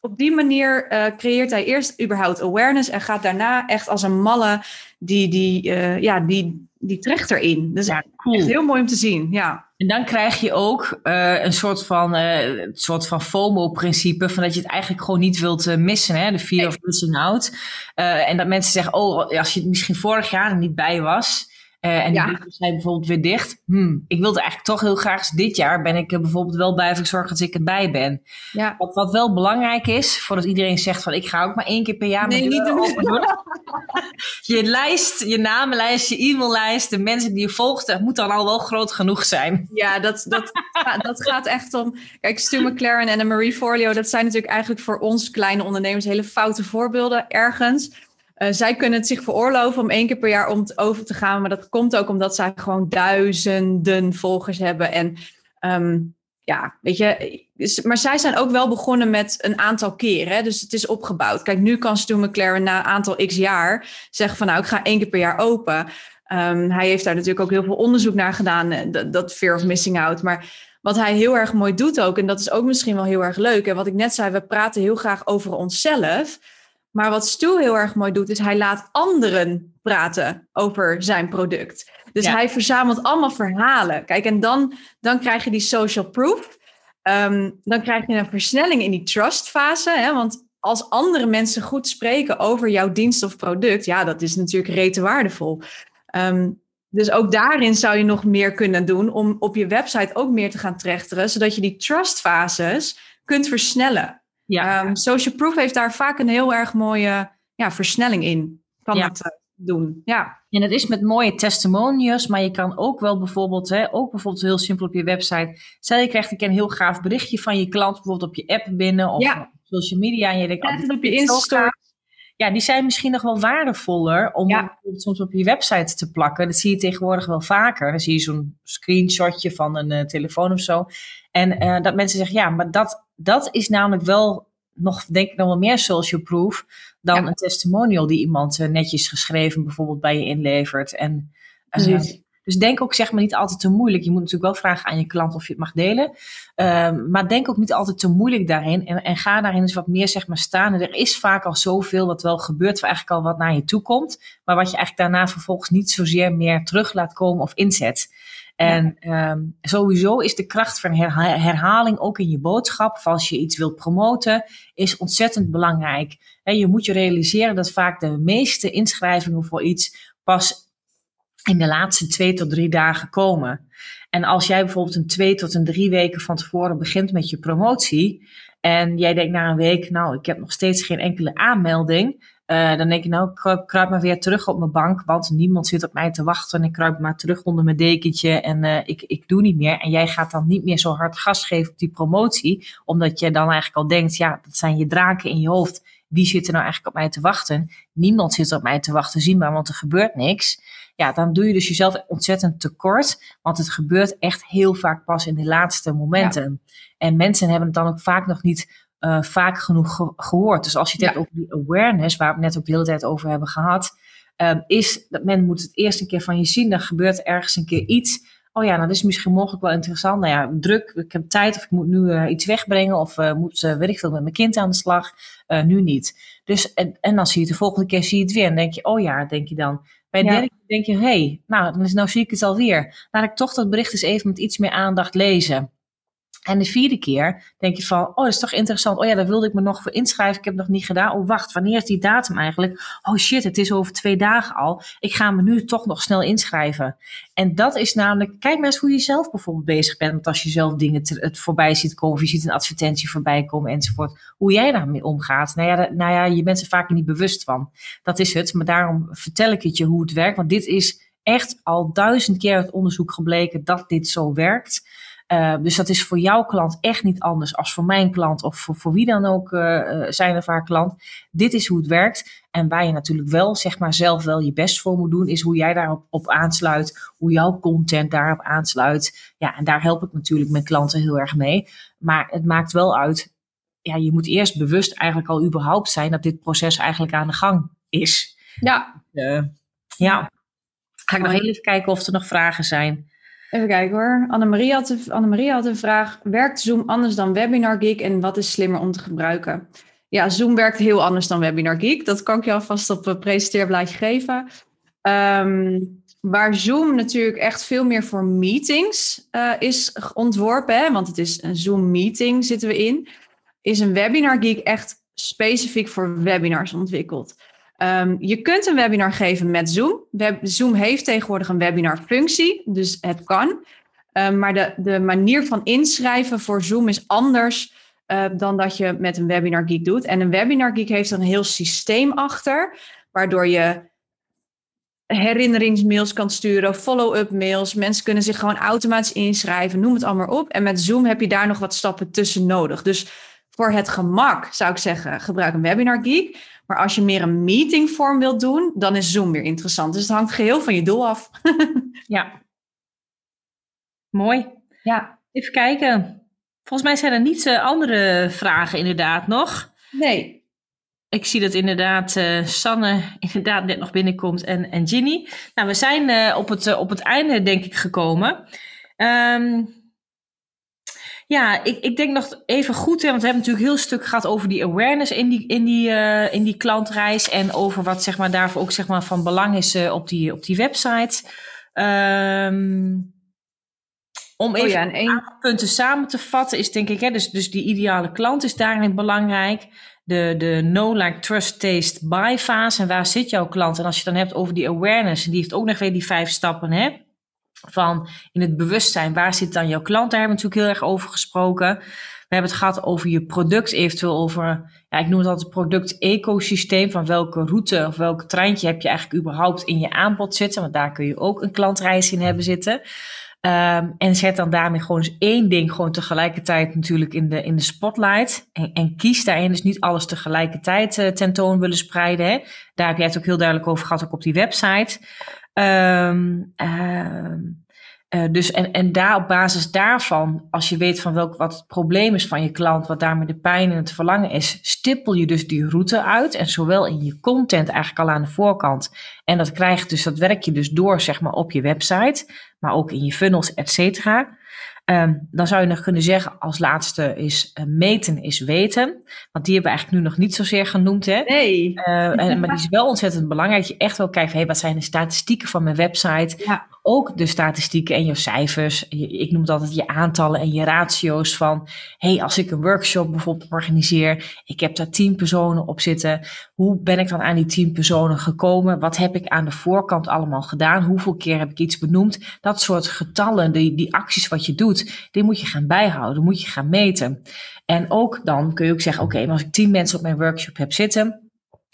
S2: op die manier uh, creëert hij eerst überhaupt awareness en gaat daarna echt als een malle die, die, uh, ja, die, die trekt erin. Dus ja, cool. echt heel mooi om te zien. Ja.
S1: En dan krijg je ook uh, een soort van, uh, soort van FOMO-principe, van dat je het eigenlijk gewoon niet wilt missen, hè? de fear of missing out. en dat mensen zeggen, oh, als je het misschien vorig jaar er niet bij was, uh, en die ja. zijn bijvoorbeeld weer dicht. Hmm, ik wilde eigenlijk toch heel graag dit jaar ben ik er bijvoorbeeld wel bij of ik zorg dat ik erbij ben. Ja. Wat, wat wel belangrijk is, voordat iedereen zegt van ik ga ook maar één keer per jaar nee, open doen. je lijst, je namenlijst, je e-maillijst, de mensen die je volgt, dat moet dan al wel groot genoeg zijn.
S2: Ja, dat, dat, dat gaat echt om. Kijk, Stu McLaren en Marie Forleo, dat zijn natuurlijk eigenlijk voor ons kleine ondernemers hele foute voorbeelden ergens. Uh, zij kunnen het zich veroorloven om één keer per jaar om over te gaan. Maar dat komt ook omdat zij gewoon duizenden volgers hebben. En um, ja, weet je. Maar zij zijn ook wel begonnen met een aantal keren. Dus het is opgebouwd. Kijk, nu kan Stu McLaren na een aantal x jaar zeggen van nou, ik ga één keer per jaar open. Um, hij heeft daar natuurlijk ook heel veel onderzoek naar gedaan. Eh, dat, dat fear of missing out. Maar wat hij heel erg mooi doet ook, en dat is ook misschien wel heel erg leuk. En wat ik net zei, we praten heel graag over onszelf. Maar wat Stu heel erg mooi doet, is hij laat anderen praten over zijn product. Dus hij verzamelt allemaal verhalen. Kijk, en dan, dan krijg je die social proof. Um, dan krijg je een versnelling in die trust fase. Hè? Want als andere mensen goed spreken over jouw dienst of product, ja, dat is natuurlijk rete waardevol. Um, dus ook daarin zou je nog meer kunnen doen om op je website ook meer te gaan trechteren, zodat je die trust fases kunt versnellen. Ja. Um, social proof heeft daar vaak een heel erg mooie ja, versnelling in. Kan ja. het uh, doen. Ja.
S1: En dat is met mooie testimonials, maar je kan ook wel bijvoorbeeld, hè, ook bijvoorbeeld heel simpel op je website. Stel je krijgt een heel gaaf berichtje van je klant, bijvoorbeeld op je app binnen of op social media. En je denkt,
S2: oh, op je Insta
S1: ja, die zijn misschien nog wel waardevoller om ja. soms op je website te plakken. Dat zie je tegenwoordig wel vaker. Dan zie je zo'n screenshotje van een uh, telefoon of zo. En uh, dat mensen zeggen, ja, maar dat, dat is namelijk wel nog, denk ik, nog wel meer social proof dan ja. een testimonial die iemand uh, netjes geschreven bijvoorbeeld bij je inlevert. En Dus denk ook zeg maar niet altijd te moeilijk. Je moet natuurlijk wel vragen aan je klant of je het mag delen. Um, maar denk ook niet altijd te moeilijk daarin. En, en ga daarin eens wat meer zeg maar staan. En er is vaak al zoveel wat wel gebeurt, waar eigenlijk al wat naar je toe komt. Maar wat je eigenlijk daarna vervolgens niet zozeer meer terug laat komen of inzet. En um, sowieso is de kracht van herhaling ook in je boodschap, als je iets wilt promoten, is ontzettend belangrijk. En je moet je realiseren dat vaak de meeste inschrijvingen voor iets pas in de laatste twee tot drie dagen komen. En als jij bijvoorbeeld een twee tot een drie weken van tevoren begint met je promotie, en jij denkt na een week, nou, ik heb nog steeds geen enkele aanmelding, uh, dan denk je, nou, ik kruip maar weer terug op mijn bank, want niemand zit op mij te wachten. En ik kruip maar terug onder mijn dekentje en uh, ik, ik doe niet meer. En jij gaat dan niet meer zo hard gas geven op die promotie, omdat je dan eigenlijk al denkt, ja, dat zijn je draken in je hoofd. Wie zit er nou eigenlijk op mij te wachten? Niemand zit op mij te wachten, zie maar, want er gebeurt niks. Ja, dan doe je dus jezelf ontzettend tekort, want het gebeurt echt heel vaak pas in de laatste momenten. En mensen hebben het dan ook vaak nog niet uh, vaak genoeg gehoord. Dus als je het hebt over die awareness, waar we net ook de hele tijd over hebben gehad, um, is dat men moet het eerst een keer van je zien. Dan gebeurt ergens een keer iets. Oh ja, nou, dat is misschien mogelijk wel interessant. Nou ja, druk, ik heb tijd of ik moet nu uh, iets wegbrengen of uh, moet, weet ik veel, met mijn kind aan de slag. nu niet. Dus, en, en dan zie je het de volgende keer zie je het weer en denk je, oh ja, denk je dan. Bij de derde keer denk je, hé, hey, nou, dan is, nou zie ik het alweer. Laat ik toch dat bericht eens even met iets meer aandacht lezen. En de vierde keer denk je van, oh, dat is toch interessant. Oh ja, daar wilde ik me nog voor inschrijven. Ik heb het nog niet gedaan. Oh, wacht, wanneer is die datum eigenlijk? Oh shit, het is over twee dagen al. Ik ga me nu toch nog snel inschrijven. En dat is namelijk, kijk maar eens hoe je zelf bijvoorbeeld bezig bent. Want als je zelf dingen het voorbij ziet komen, of je ziet een advertentie voorbij komen enzovoort. Hoe jij daarmee omgaat. Nou ja, nou ja, je bent er vaak niet bewust van. Dat is het. Maar daarom vertel ik het je hoe het werkt. Want dit is echt al duizend keer uit onderzoek gebleken dat dit zo werkt. Uh, dus dat is voor jouw klant echt niet anders als voor mijn klant of voor, voor wie dan ook uh, zijn of haar klant. Dit is hoe het werkt. En waar je natuurlijk wel, zeg maar, zelf wel je best voor moet doen, is hoe jij daarop op aansluit, hoe jouw content daarop aansluit. Ja, en daar help ik natuurlijk mijn klanten heel erg mee. Maar het maakt wel uit, ja, je moet eerst bewust eigenlijk al überhaupt zijn dat dit proces eigenlijk aan de gang is.
S2: Ja.
S1: Uh, ja. Ga ik nog heel even kijken of er nog vragen zijn.
S2: Even kijken hoor. Annemarie had, Annemarie had een vraag. Werkt Zoom anders dan Webinar Geek en wat is slimmer om te gebruiken? Ja, Zoom werkt heel anders dan Webinar Geek. Dat kan ik je alvast op een presenteerblaadje geven. Um, waar Zoom natuurlijk echt veel meer voor meetings uh, is ontworpen, hè, want het is een Zoom meeting zitten we in, is een Webinar Geek echt specifiek voor webinars ontwikkeld. Um, je kunt een webinar geven met Zoom. Zoom heeft tegenwoordig een webinar-functie, dus het kan. Um, maar de, de manier van inschrijven voor Zoom is anders uh, dan dat je met een Webinar Geek doet. En een Webinar Geek heeft een heel systeem achter, waardoor je herinneringsmails kan sturen, follow-up mails. Mensen kunnen zich gewoon automatisch inschrijven, noem het allemaal op. En met Zoom heb je daar nog wat stappen tussen nodig. Dus voor het gemak zou ik zeggen, gebruik een Webinar Geek. Maar als je meer een meetingvorm wilt doen, dan is Zoom weer interessant. Dus het hangt geheel van je doel af.
S1: ja. Mooi.
S2: Ja.
S1: Even kijken. Volgens mij zijn er niet uh, andere vragen inderdaad nog.
S2: Nee.
S1: Ik zie dat inderdaad uh, Sanne inderdaad net nog binnenkomt en, en Ginny. Nou, we zijn uh, op, het, op het einde denk ik gekomen. Um, ja, ik, ik denk nog even goed, hè, want we hebben natuurlijk heel stuk gehad over die awareness in die, in die, uh, in die klantreis. En over wat zeg maar, daarvoor ook zeg maar, van belang is uh, op, die, op die website. Um, om oh, even ja, één... punten samen te vatten is denk ik, hè, dus, dus die ideale klant is daarin belangrijk. De, de no like trust taste buy fase. En waar zit jouw klant? En als je dan hebt over die awareness, en die heeft ook nog weer die vijf stappen, hè? Van in het bewustzijn, waar zit dan jouw klant? Daar hebben we natuurlijk heel erg over gesproken. We hebben het gehad over je product, eventueel over, ja, ik noem het altijd product-ecosysteem, van welke route of welk treintje heb je eigenlijk überhaupt in je aanbod zitten, want daar kun je ook een klantreis in hebben zitten. Um, en zet dan daarmee gewoon eens één ding gewoon tegelijkertijd natuurlijk in de, in de spotlight. En, en kies daarin dus niet alles tegelijkertijd uh, tentoon willen spreiden. Hè. Daar heb jij het ook heel duidelijk over gehad, ook op die website. Um, Uh, dus en, en daar op basis daarvan, als je weet van welk wat het probleem is van je klant, wat daarmee de pijn en het verlangen is, stippel je dus die route uit. En zowel in je content eigenlijk al aan de voorkant. En dat krijgt dus, dat werk je dus door, zeg maar, op je website, maar ook in je funnels, et cetera. Um, dan zou je nog kunnen zeggen, als laatste is uh, meten is weten. Want die hebben we eigenlijk nu nog niet zozeer genoemd. Hè?
S2: Nee.
S1: Uh, en, maar die is wel ontzettend belangrijk. Dat je echt wel kijkt, hey, wat zijn de statistieken van mijn website?
S2: Ja
S1: ook de statistieken en je cijfers. Ik noem het altijd je aantallen en je ratio's van, hey, als ik een workshop bijvoorbeeld organiseer, ik heb daar tien personen op zitten. Hoe ben ik dan aan die tien personen gekomen? Wat heb ik aan de voorkant allemaal gedaan? Hoeveel keer heb ik iets benoemd? Dat soort getallen, die, die acties wat je doet, die moet je gaan bijhouden, moet je gaan meten. En ook dan kun je ook zeggen, oké, okay, als ik tien mensen op mijn workshop heb zitten,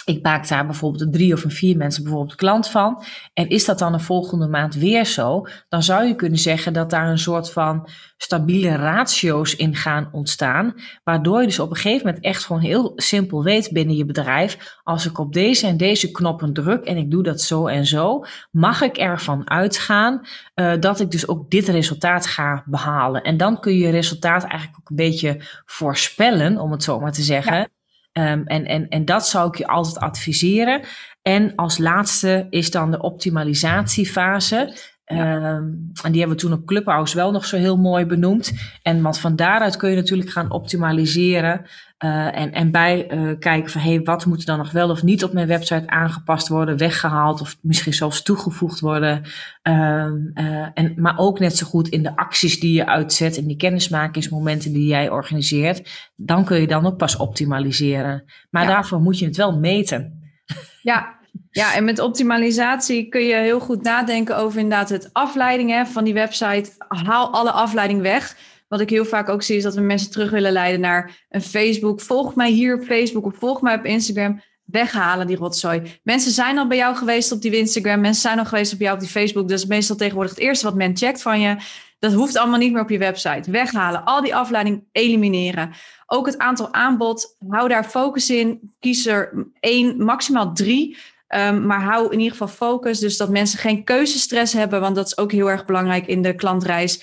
S1: ik maak daar bijvoorbeeld drie of een vier mensen bijvoorbeeld klant van. En is dat dan de volgende maand weer zo? Dan zou je kunnen zeggen dat daar een soort van stabiele ratio's in gaan ontstaan. Waardoor je dus op een gegeven moment echt gewoon heel simpel weet binnen je bedrijf. Als ik op deze en deze knoppen druk en ik doe dat zo en zo. Mag ik ervan uitgaan uh, dat ik dus ook dit resultaat ga behalen. En dan kun je je resultaat eigenlijk ook een beetje voorspellen, om het zo maar te zeggen. Um, en, en, en dat zou ik je altijd adviseren. En als laatste is dan de optimalisatiefase. Ja. Um, en die hebben we toen op Clubhouse wel nog zo heel mooi benoemd. En want van daaruit kun je natuurlijk gaan optimaliseren. Uh, en, en bij uh, kijken van hey, wat moet er dan nog wel of niet op mijn website aangepast worden, weggehaald of misschien zelfs toegevoegd worden. Uh, en, maar ook net zo goed in de acties die je uitzet, in die kennismakingsmomenten die jij organiseert. Dan kun je dan ook pas optimaliseren. Maar ja. daarvoor moet je het wel meten.
S2: Ja, ja, en met optimalisatie kun je heel goed nadenken over inderdaad het afleiding hè, van die website. Haal alle afleiding weg. Wat ik heel vaak ook zie is dat we mensen terug willen leiden naar een Facebook. Volg mij hier op Facebook of volg mij op Instagram. Weghalen die rotzooi. Mensen zijn al bij jou geweest op die Instagram. Mensen zijn al geweest op jou op die Facebook. Dat is meestal tegenwoordig het eerste wat men checkt van je. Dat hoeft allemaal niet meer op je website. Weghalen. Al die afleiding elimineren. Ook het aantal aanbod. Hou daar focus in. Kies er één, maximaal drie. Um, maar hou in ieder geval focus. Dus dat mensen geen keuzestress hebben. Want dat is ook heel erg belangrijk in de klantreis.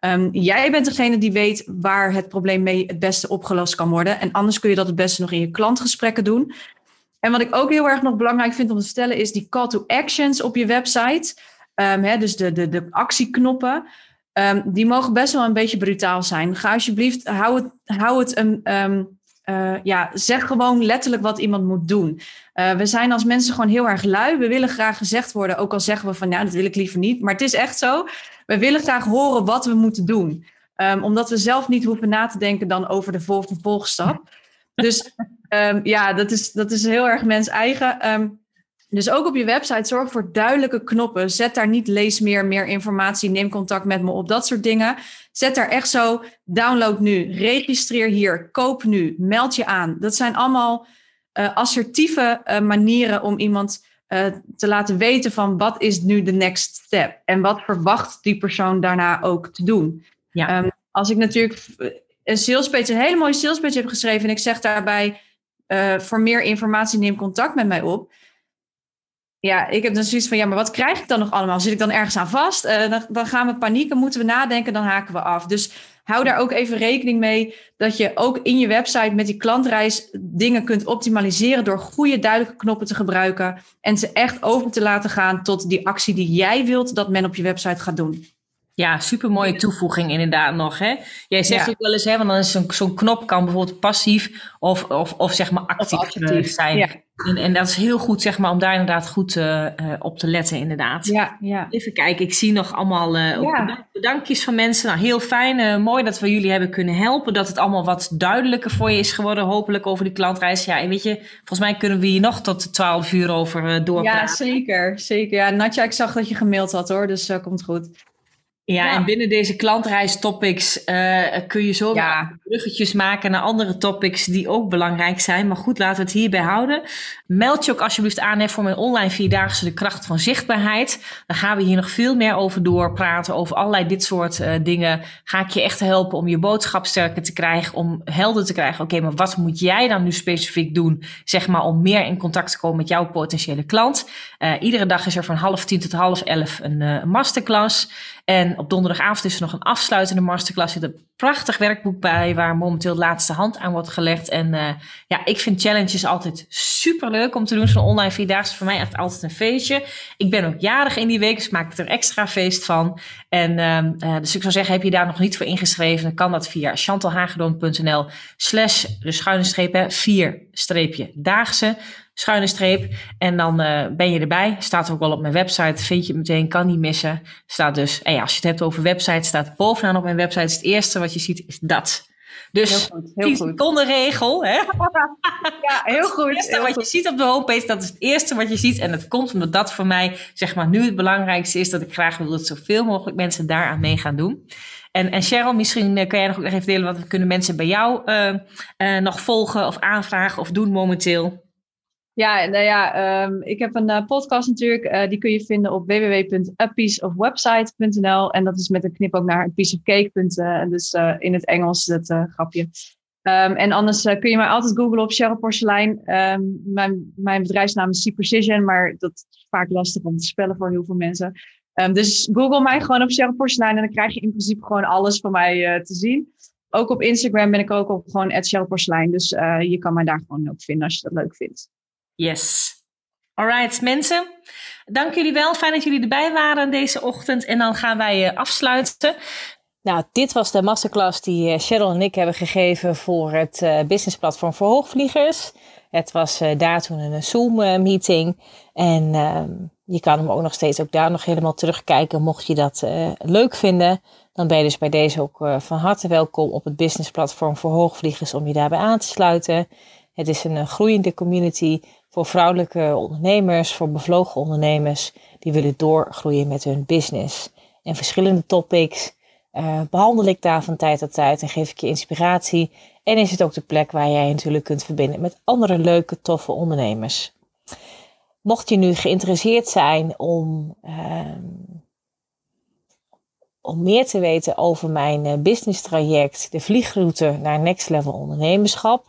S2: Um, jij bent degene die weet waar het probleem mee het beste opgelost kan worden. En anders kun je dat het beste nog in je klantgesprekken doen. En wat ik ook heel erg nog belangrijk vind om te stellen, is die call to actions op je website. Um, hè, dus de, de, de actieknoppen. Die mogen best wel een beetje brutaal zijn. Ga alsjeblieft, hou het, hou het een. Uh, ja, zeg gewoon letterlijk wat iemand moet doen. Uh, we zijn als mensen gewoon heel erg lui. We willen graag gezegd worden, ook al zeggen we van ja, dat wil ik liever niet. Maar het is echt zo. We willen graag horen wat we moeten doen. Um, omdat we zelf niet hoeven na te denken dan over de vervolgstap. Dus um, ja, dat is, dat is heel erg mens eigen. Um, dus ook op je website zorg voor duidelijke knoppen. Zet daar niet lees meer, meer informatie, neem contact met me op, dat soort dingen. Zet daar echt zo, download nu, registreer hier, koop nu, meld je aan. Dat zijn allemaal uh, assertieve uh, manieren om iemand uh, te laten weten van wat is nu de next step en wat verwacht die persoon daarna ook te doen. Ja. Um, als ik natuurlijk een salespage, een hele mooie salespage heb geschreven en ik zeg daarbij voor meer informatie neem contact met mij op. Ja, ik heb dan zoiets van, ja, maar wat krijg ik dan nog allemaal? Zit ik dan ergens aan vast? Uh, dan, dan gaan we panieken, moeten we nadenken, dan haken we af. Dus hou daar ook even rekening mee dat je ook in je website met die klantreis dingen kunt optimaliseren door goede, duidelijke knoppen te gebruiken en ze echt over te laten gaan tot die actie die jij wilt dat men op je website gaat doen.
S1: Ja, super mooie toevoeging inderdaad nog. Hè? Jij zegt ja. ook wel eens, hè, want dan is zo'n zo'n knop kan bijvoorbeeld passief of, of, of zeg maar actief, actief. zijn. Ja. En, en, dat is heel goed, zeg maar, om daar inderdaad goed uh, uh, op te letten, inderdaad.
S2: Ja, ja.
S1: Even kijken, ik zie nog allemaal uh, ja. bedankjes van mensen. Nou, heel fijn, mooi dat we jullie hebben kunnen helpen. Dat het allemaal wat duidelijker voor je is geworden, hopelijk over die klantreis. Ja, en weet je, volgens mij kunnen we hier nog tot 12 uur over doorpraten.
S2: Ja, zeker, zeker. Ja, Natja, ik zag dat je gemaild had hoor, dus dat komt goed.
S1: Ja, ja, en binnen deze klantreistopics uh, kun je zo ja. bruggetjes maken naar andere topics die ook belangrijk zijn. Maar goed, laten we het hierbij houden. Meld je ook alsjeblieft aan voor mijn online vierdaagse De Kracht van Zichtbaarheid. Dan gaan we hier nog veel meer over doorpraten. Over allerlei dit soort uh, dingen. Ga ik je echt helpen om je boodschap sterker te krijgen. Om helder te krijgen. Oké, okay, maar wat moet jij dan nu specifiek doen? Zeg maar om meer in contact te komen met jouw potentiële klant. Uh, iedere dag is er van half tien tot half elf een masterclass. En op donderdagavond is er nog een afsluitende masterclass. Er zit een prachtig werkboek bij waar momenteel de laatste hand aan wordt gelegd. En uh, ja, ik vind challenges altijd super leuk om te doen. Zo'n online vierdaagse voor mij echt altijd een feestje. Ik ben ook jarig in die week, dus maak ik er extra feest van. En uh, dus ik zou zeggen, heb je daar nog niet voor ingeschreven, dan kan dat via chantalhagedon.nl slash de schuine streep, vier streepje daagse schuine streep. En dan uh, ben je erbij. Staat ook wel op mijn website. Vind je het meteen, kan niet missen. Staat dus, en ja, als je het hebt over website, staat bovenaan op mijn website. Het eerste wat je ziet is dat. Dus heel goed, heel seconden regel. Hè?
S2: Ja, heel goed. Het
S1: eerste wat je ziet op de homepage, dat is het eerste wat je ziet. En het komt omdat dat voor mij, zeg maar, nu het belangrijkste is. Dat ik graag wil dat zoveel mogelijk mensen daaraan mee gaan doen. En, en Cheryl, misschien uh, kan jij nog even delen wat kunnen mensen bij jou uh, uh, nog volgen of aanvragen of doen momenteel?
S2: Ja, nou ja, um, ik heb een uh, podcast natuurlijk. Uh, die kun je vinden op www.apieceofwebsite.nl. En dat is met een knip ook naar pieceofcake. dus uh, in het Engels, dat grapje. Um, en anders kun je mij altijd googlen op Cheryl Porselein. Um, mijn, mijn bedrijfsnaam is C-Precision, maar dat is vaak lastig om te spellen voor heel veel mensen. dus google mij gewoon op Cheryl Porselein en dan krijg je in principe gewoon alles van mij te zien. Ook op Instagram ben ik ook op gewoon Porselein. Dus je kan mij daar gewoon ook vinden als je dat leuk vindt.
S1: Yes. Alright, mensen. Dank jullie wel. Fijn dat jullie erbij waren deze ochtend. En dan gaan wij uh, afsluiten. Nou, dit was de masterclass die uh, Cheryl en ik hebben gegeven voor het uh, businessplatform voor hoogvliegers. Het was daar toen een Zoom-meeting. en ehm, je kan hem ook nog steeds ook daar nog helemaal terugkijken. Mocht je dat leuk vinden, dan ben je dus bij deze ook van harte welkom op het businessplatform voor hoogvliegers om je daarbij aan te sluiten. Het is een groeiende community voor vrouwelijke ondernemers, voor bevlogen ondernemers die willen doorgroeien met hun business. En verschillende topics uh, behandel ik daar van tijd tot tijd en geef ik je inspiratie. En is het ook de plek waar jij natuurlijk kunt verbinden met andere leuke, toffe ondernemers. Mocht je nu geïnteresseerd zijn om, uh, om meer te weten over mijn uh, business traject, de vliegroute naar Next Level Ondernemerschap,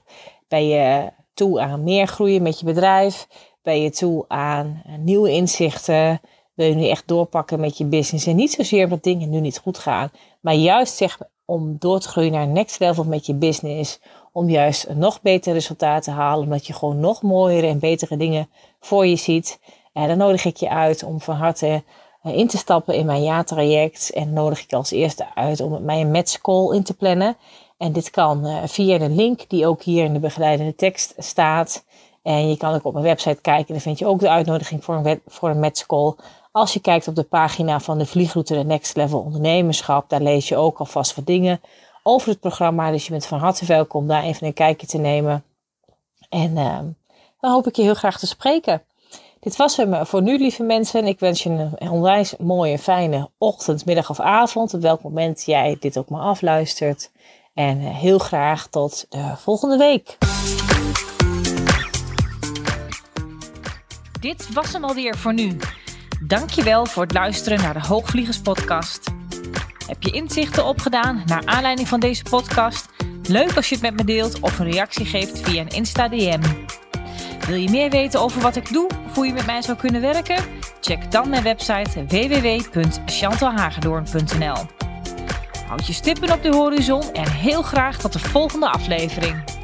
S1: ben je toe aan meer groeien met je bedrijf? Ben je toe aan eh, nieuwe inzichten? Wil je nu echt doorpakken met je business? En niet zozeer omdat dingen nu niet goed gaan, maar juist zeg om door te groeien naar next level met je business. Om juist een nog beter resultaat te halen, omdat je gewoon nog mooiere en betere dingen voor je ziet. En dan nodig ik je uit om van harte eh, in te stappen in mijn jaartraject. En nodig ik als eerste uit om met mij een match call in te plannen. En dit kan uh, via de link die ook hier in de begeleidende tekst staat. En je kan ook op mijn website kijken. Dan vind je ook de uitnodiging voor een, voor een matchcall. Als je kijkt op de pagina van de vliegroute de Next Level Ondernemerschap. Daar lees je ook alvast wat dingen over het programma. Dus je bent van harte welkom daar even een kijkje te nemen. En uh, dan hoop ik je heel graag te spreken. Dit was hem voor nu, lieve mensen. Ik wens je een onwijs mooie, fijne ochtend, middag of avond. Op welk moment jij dit ook maar afluistert. En eh, heel graag tot de volgende week. Dit was hem alweer voor nu. Dankjewel voor het luisteren naar de Hoogvliegers podcast. Heb je inzichten opgedaan naar aanleiding van deze podcast? Leuk als je het met me deelt of een reactie geeft via een Insta DM. Wil je meer weten over wat ik doe of hoe je met mij zou kunnen werken? Check dan mijn website www.chantalhagedoorn.nl. Houd je stippen op de horizon en heel graag tot de volgende aflevering.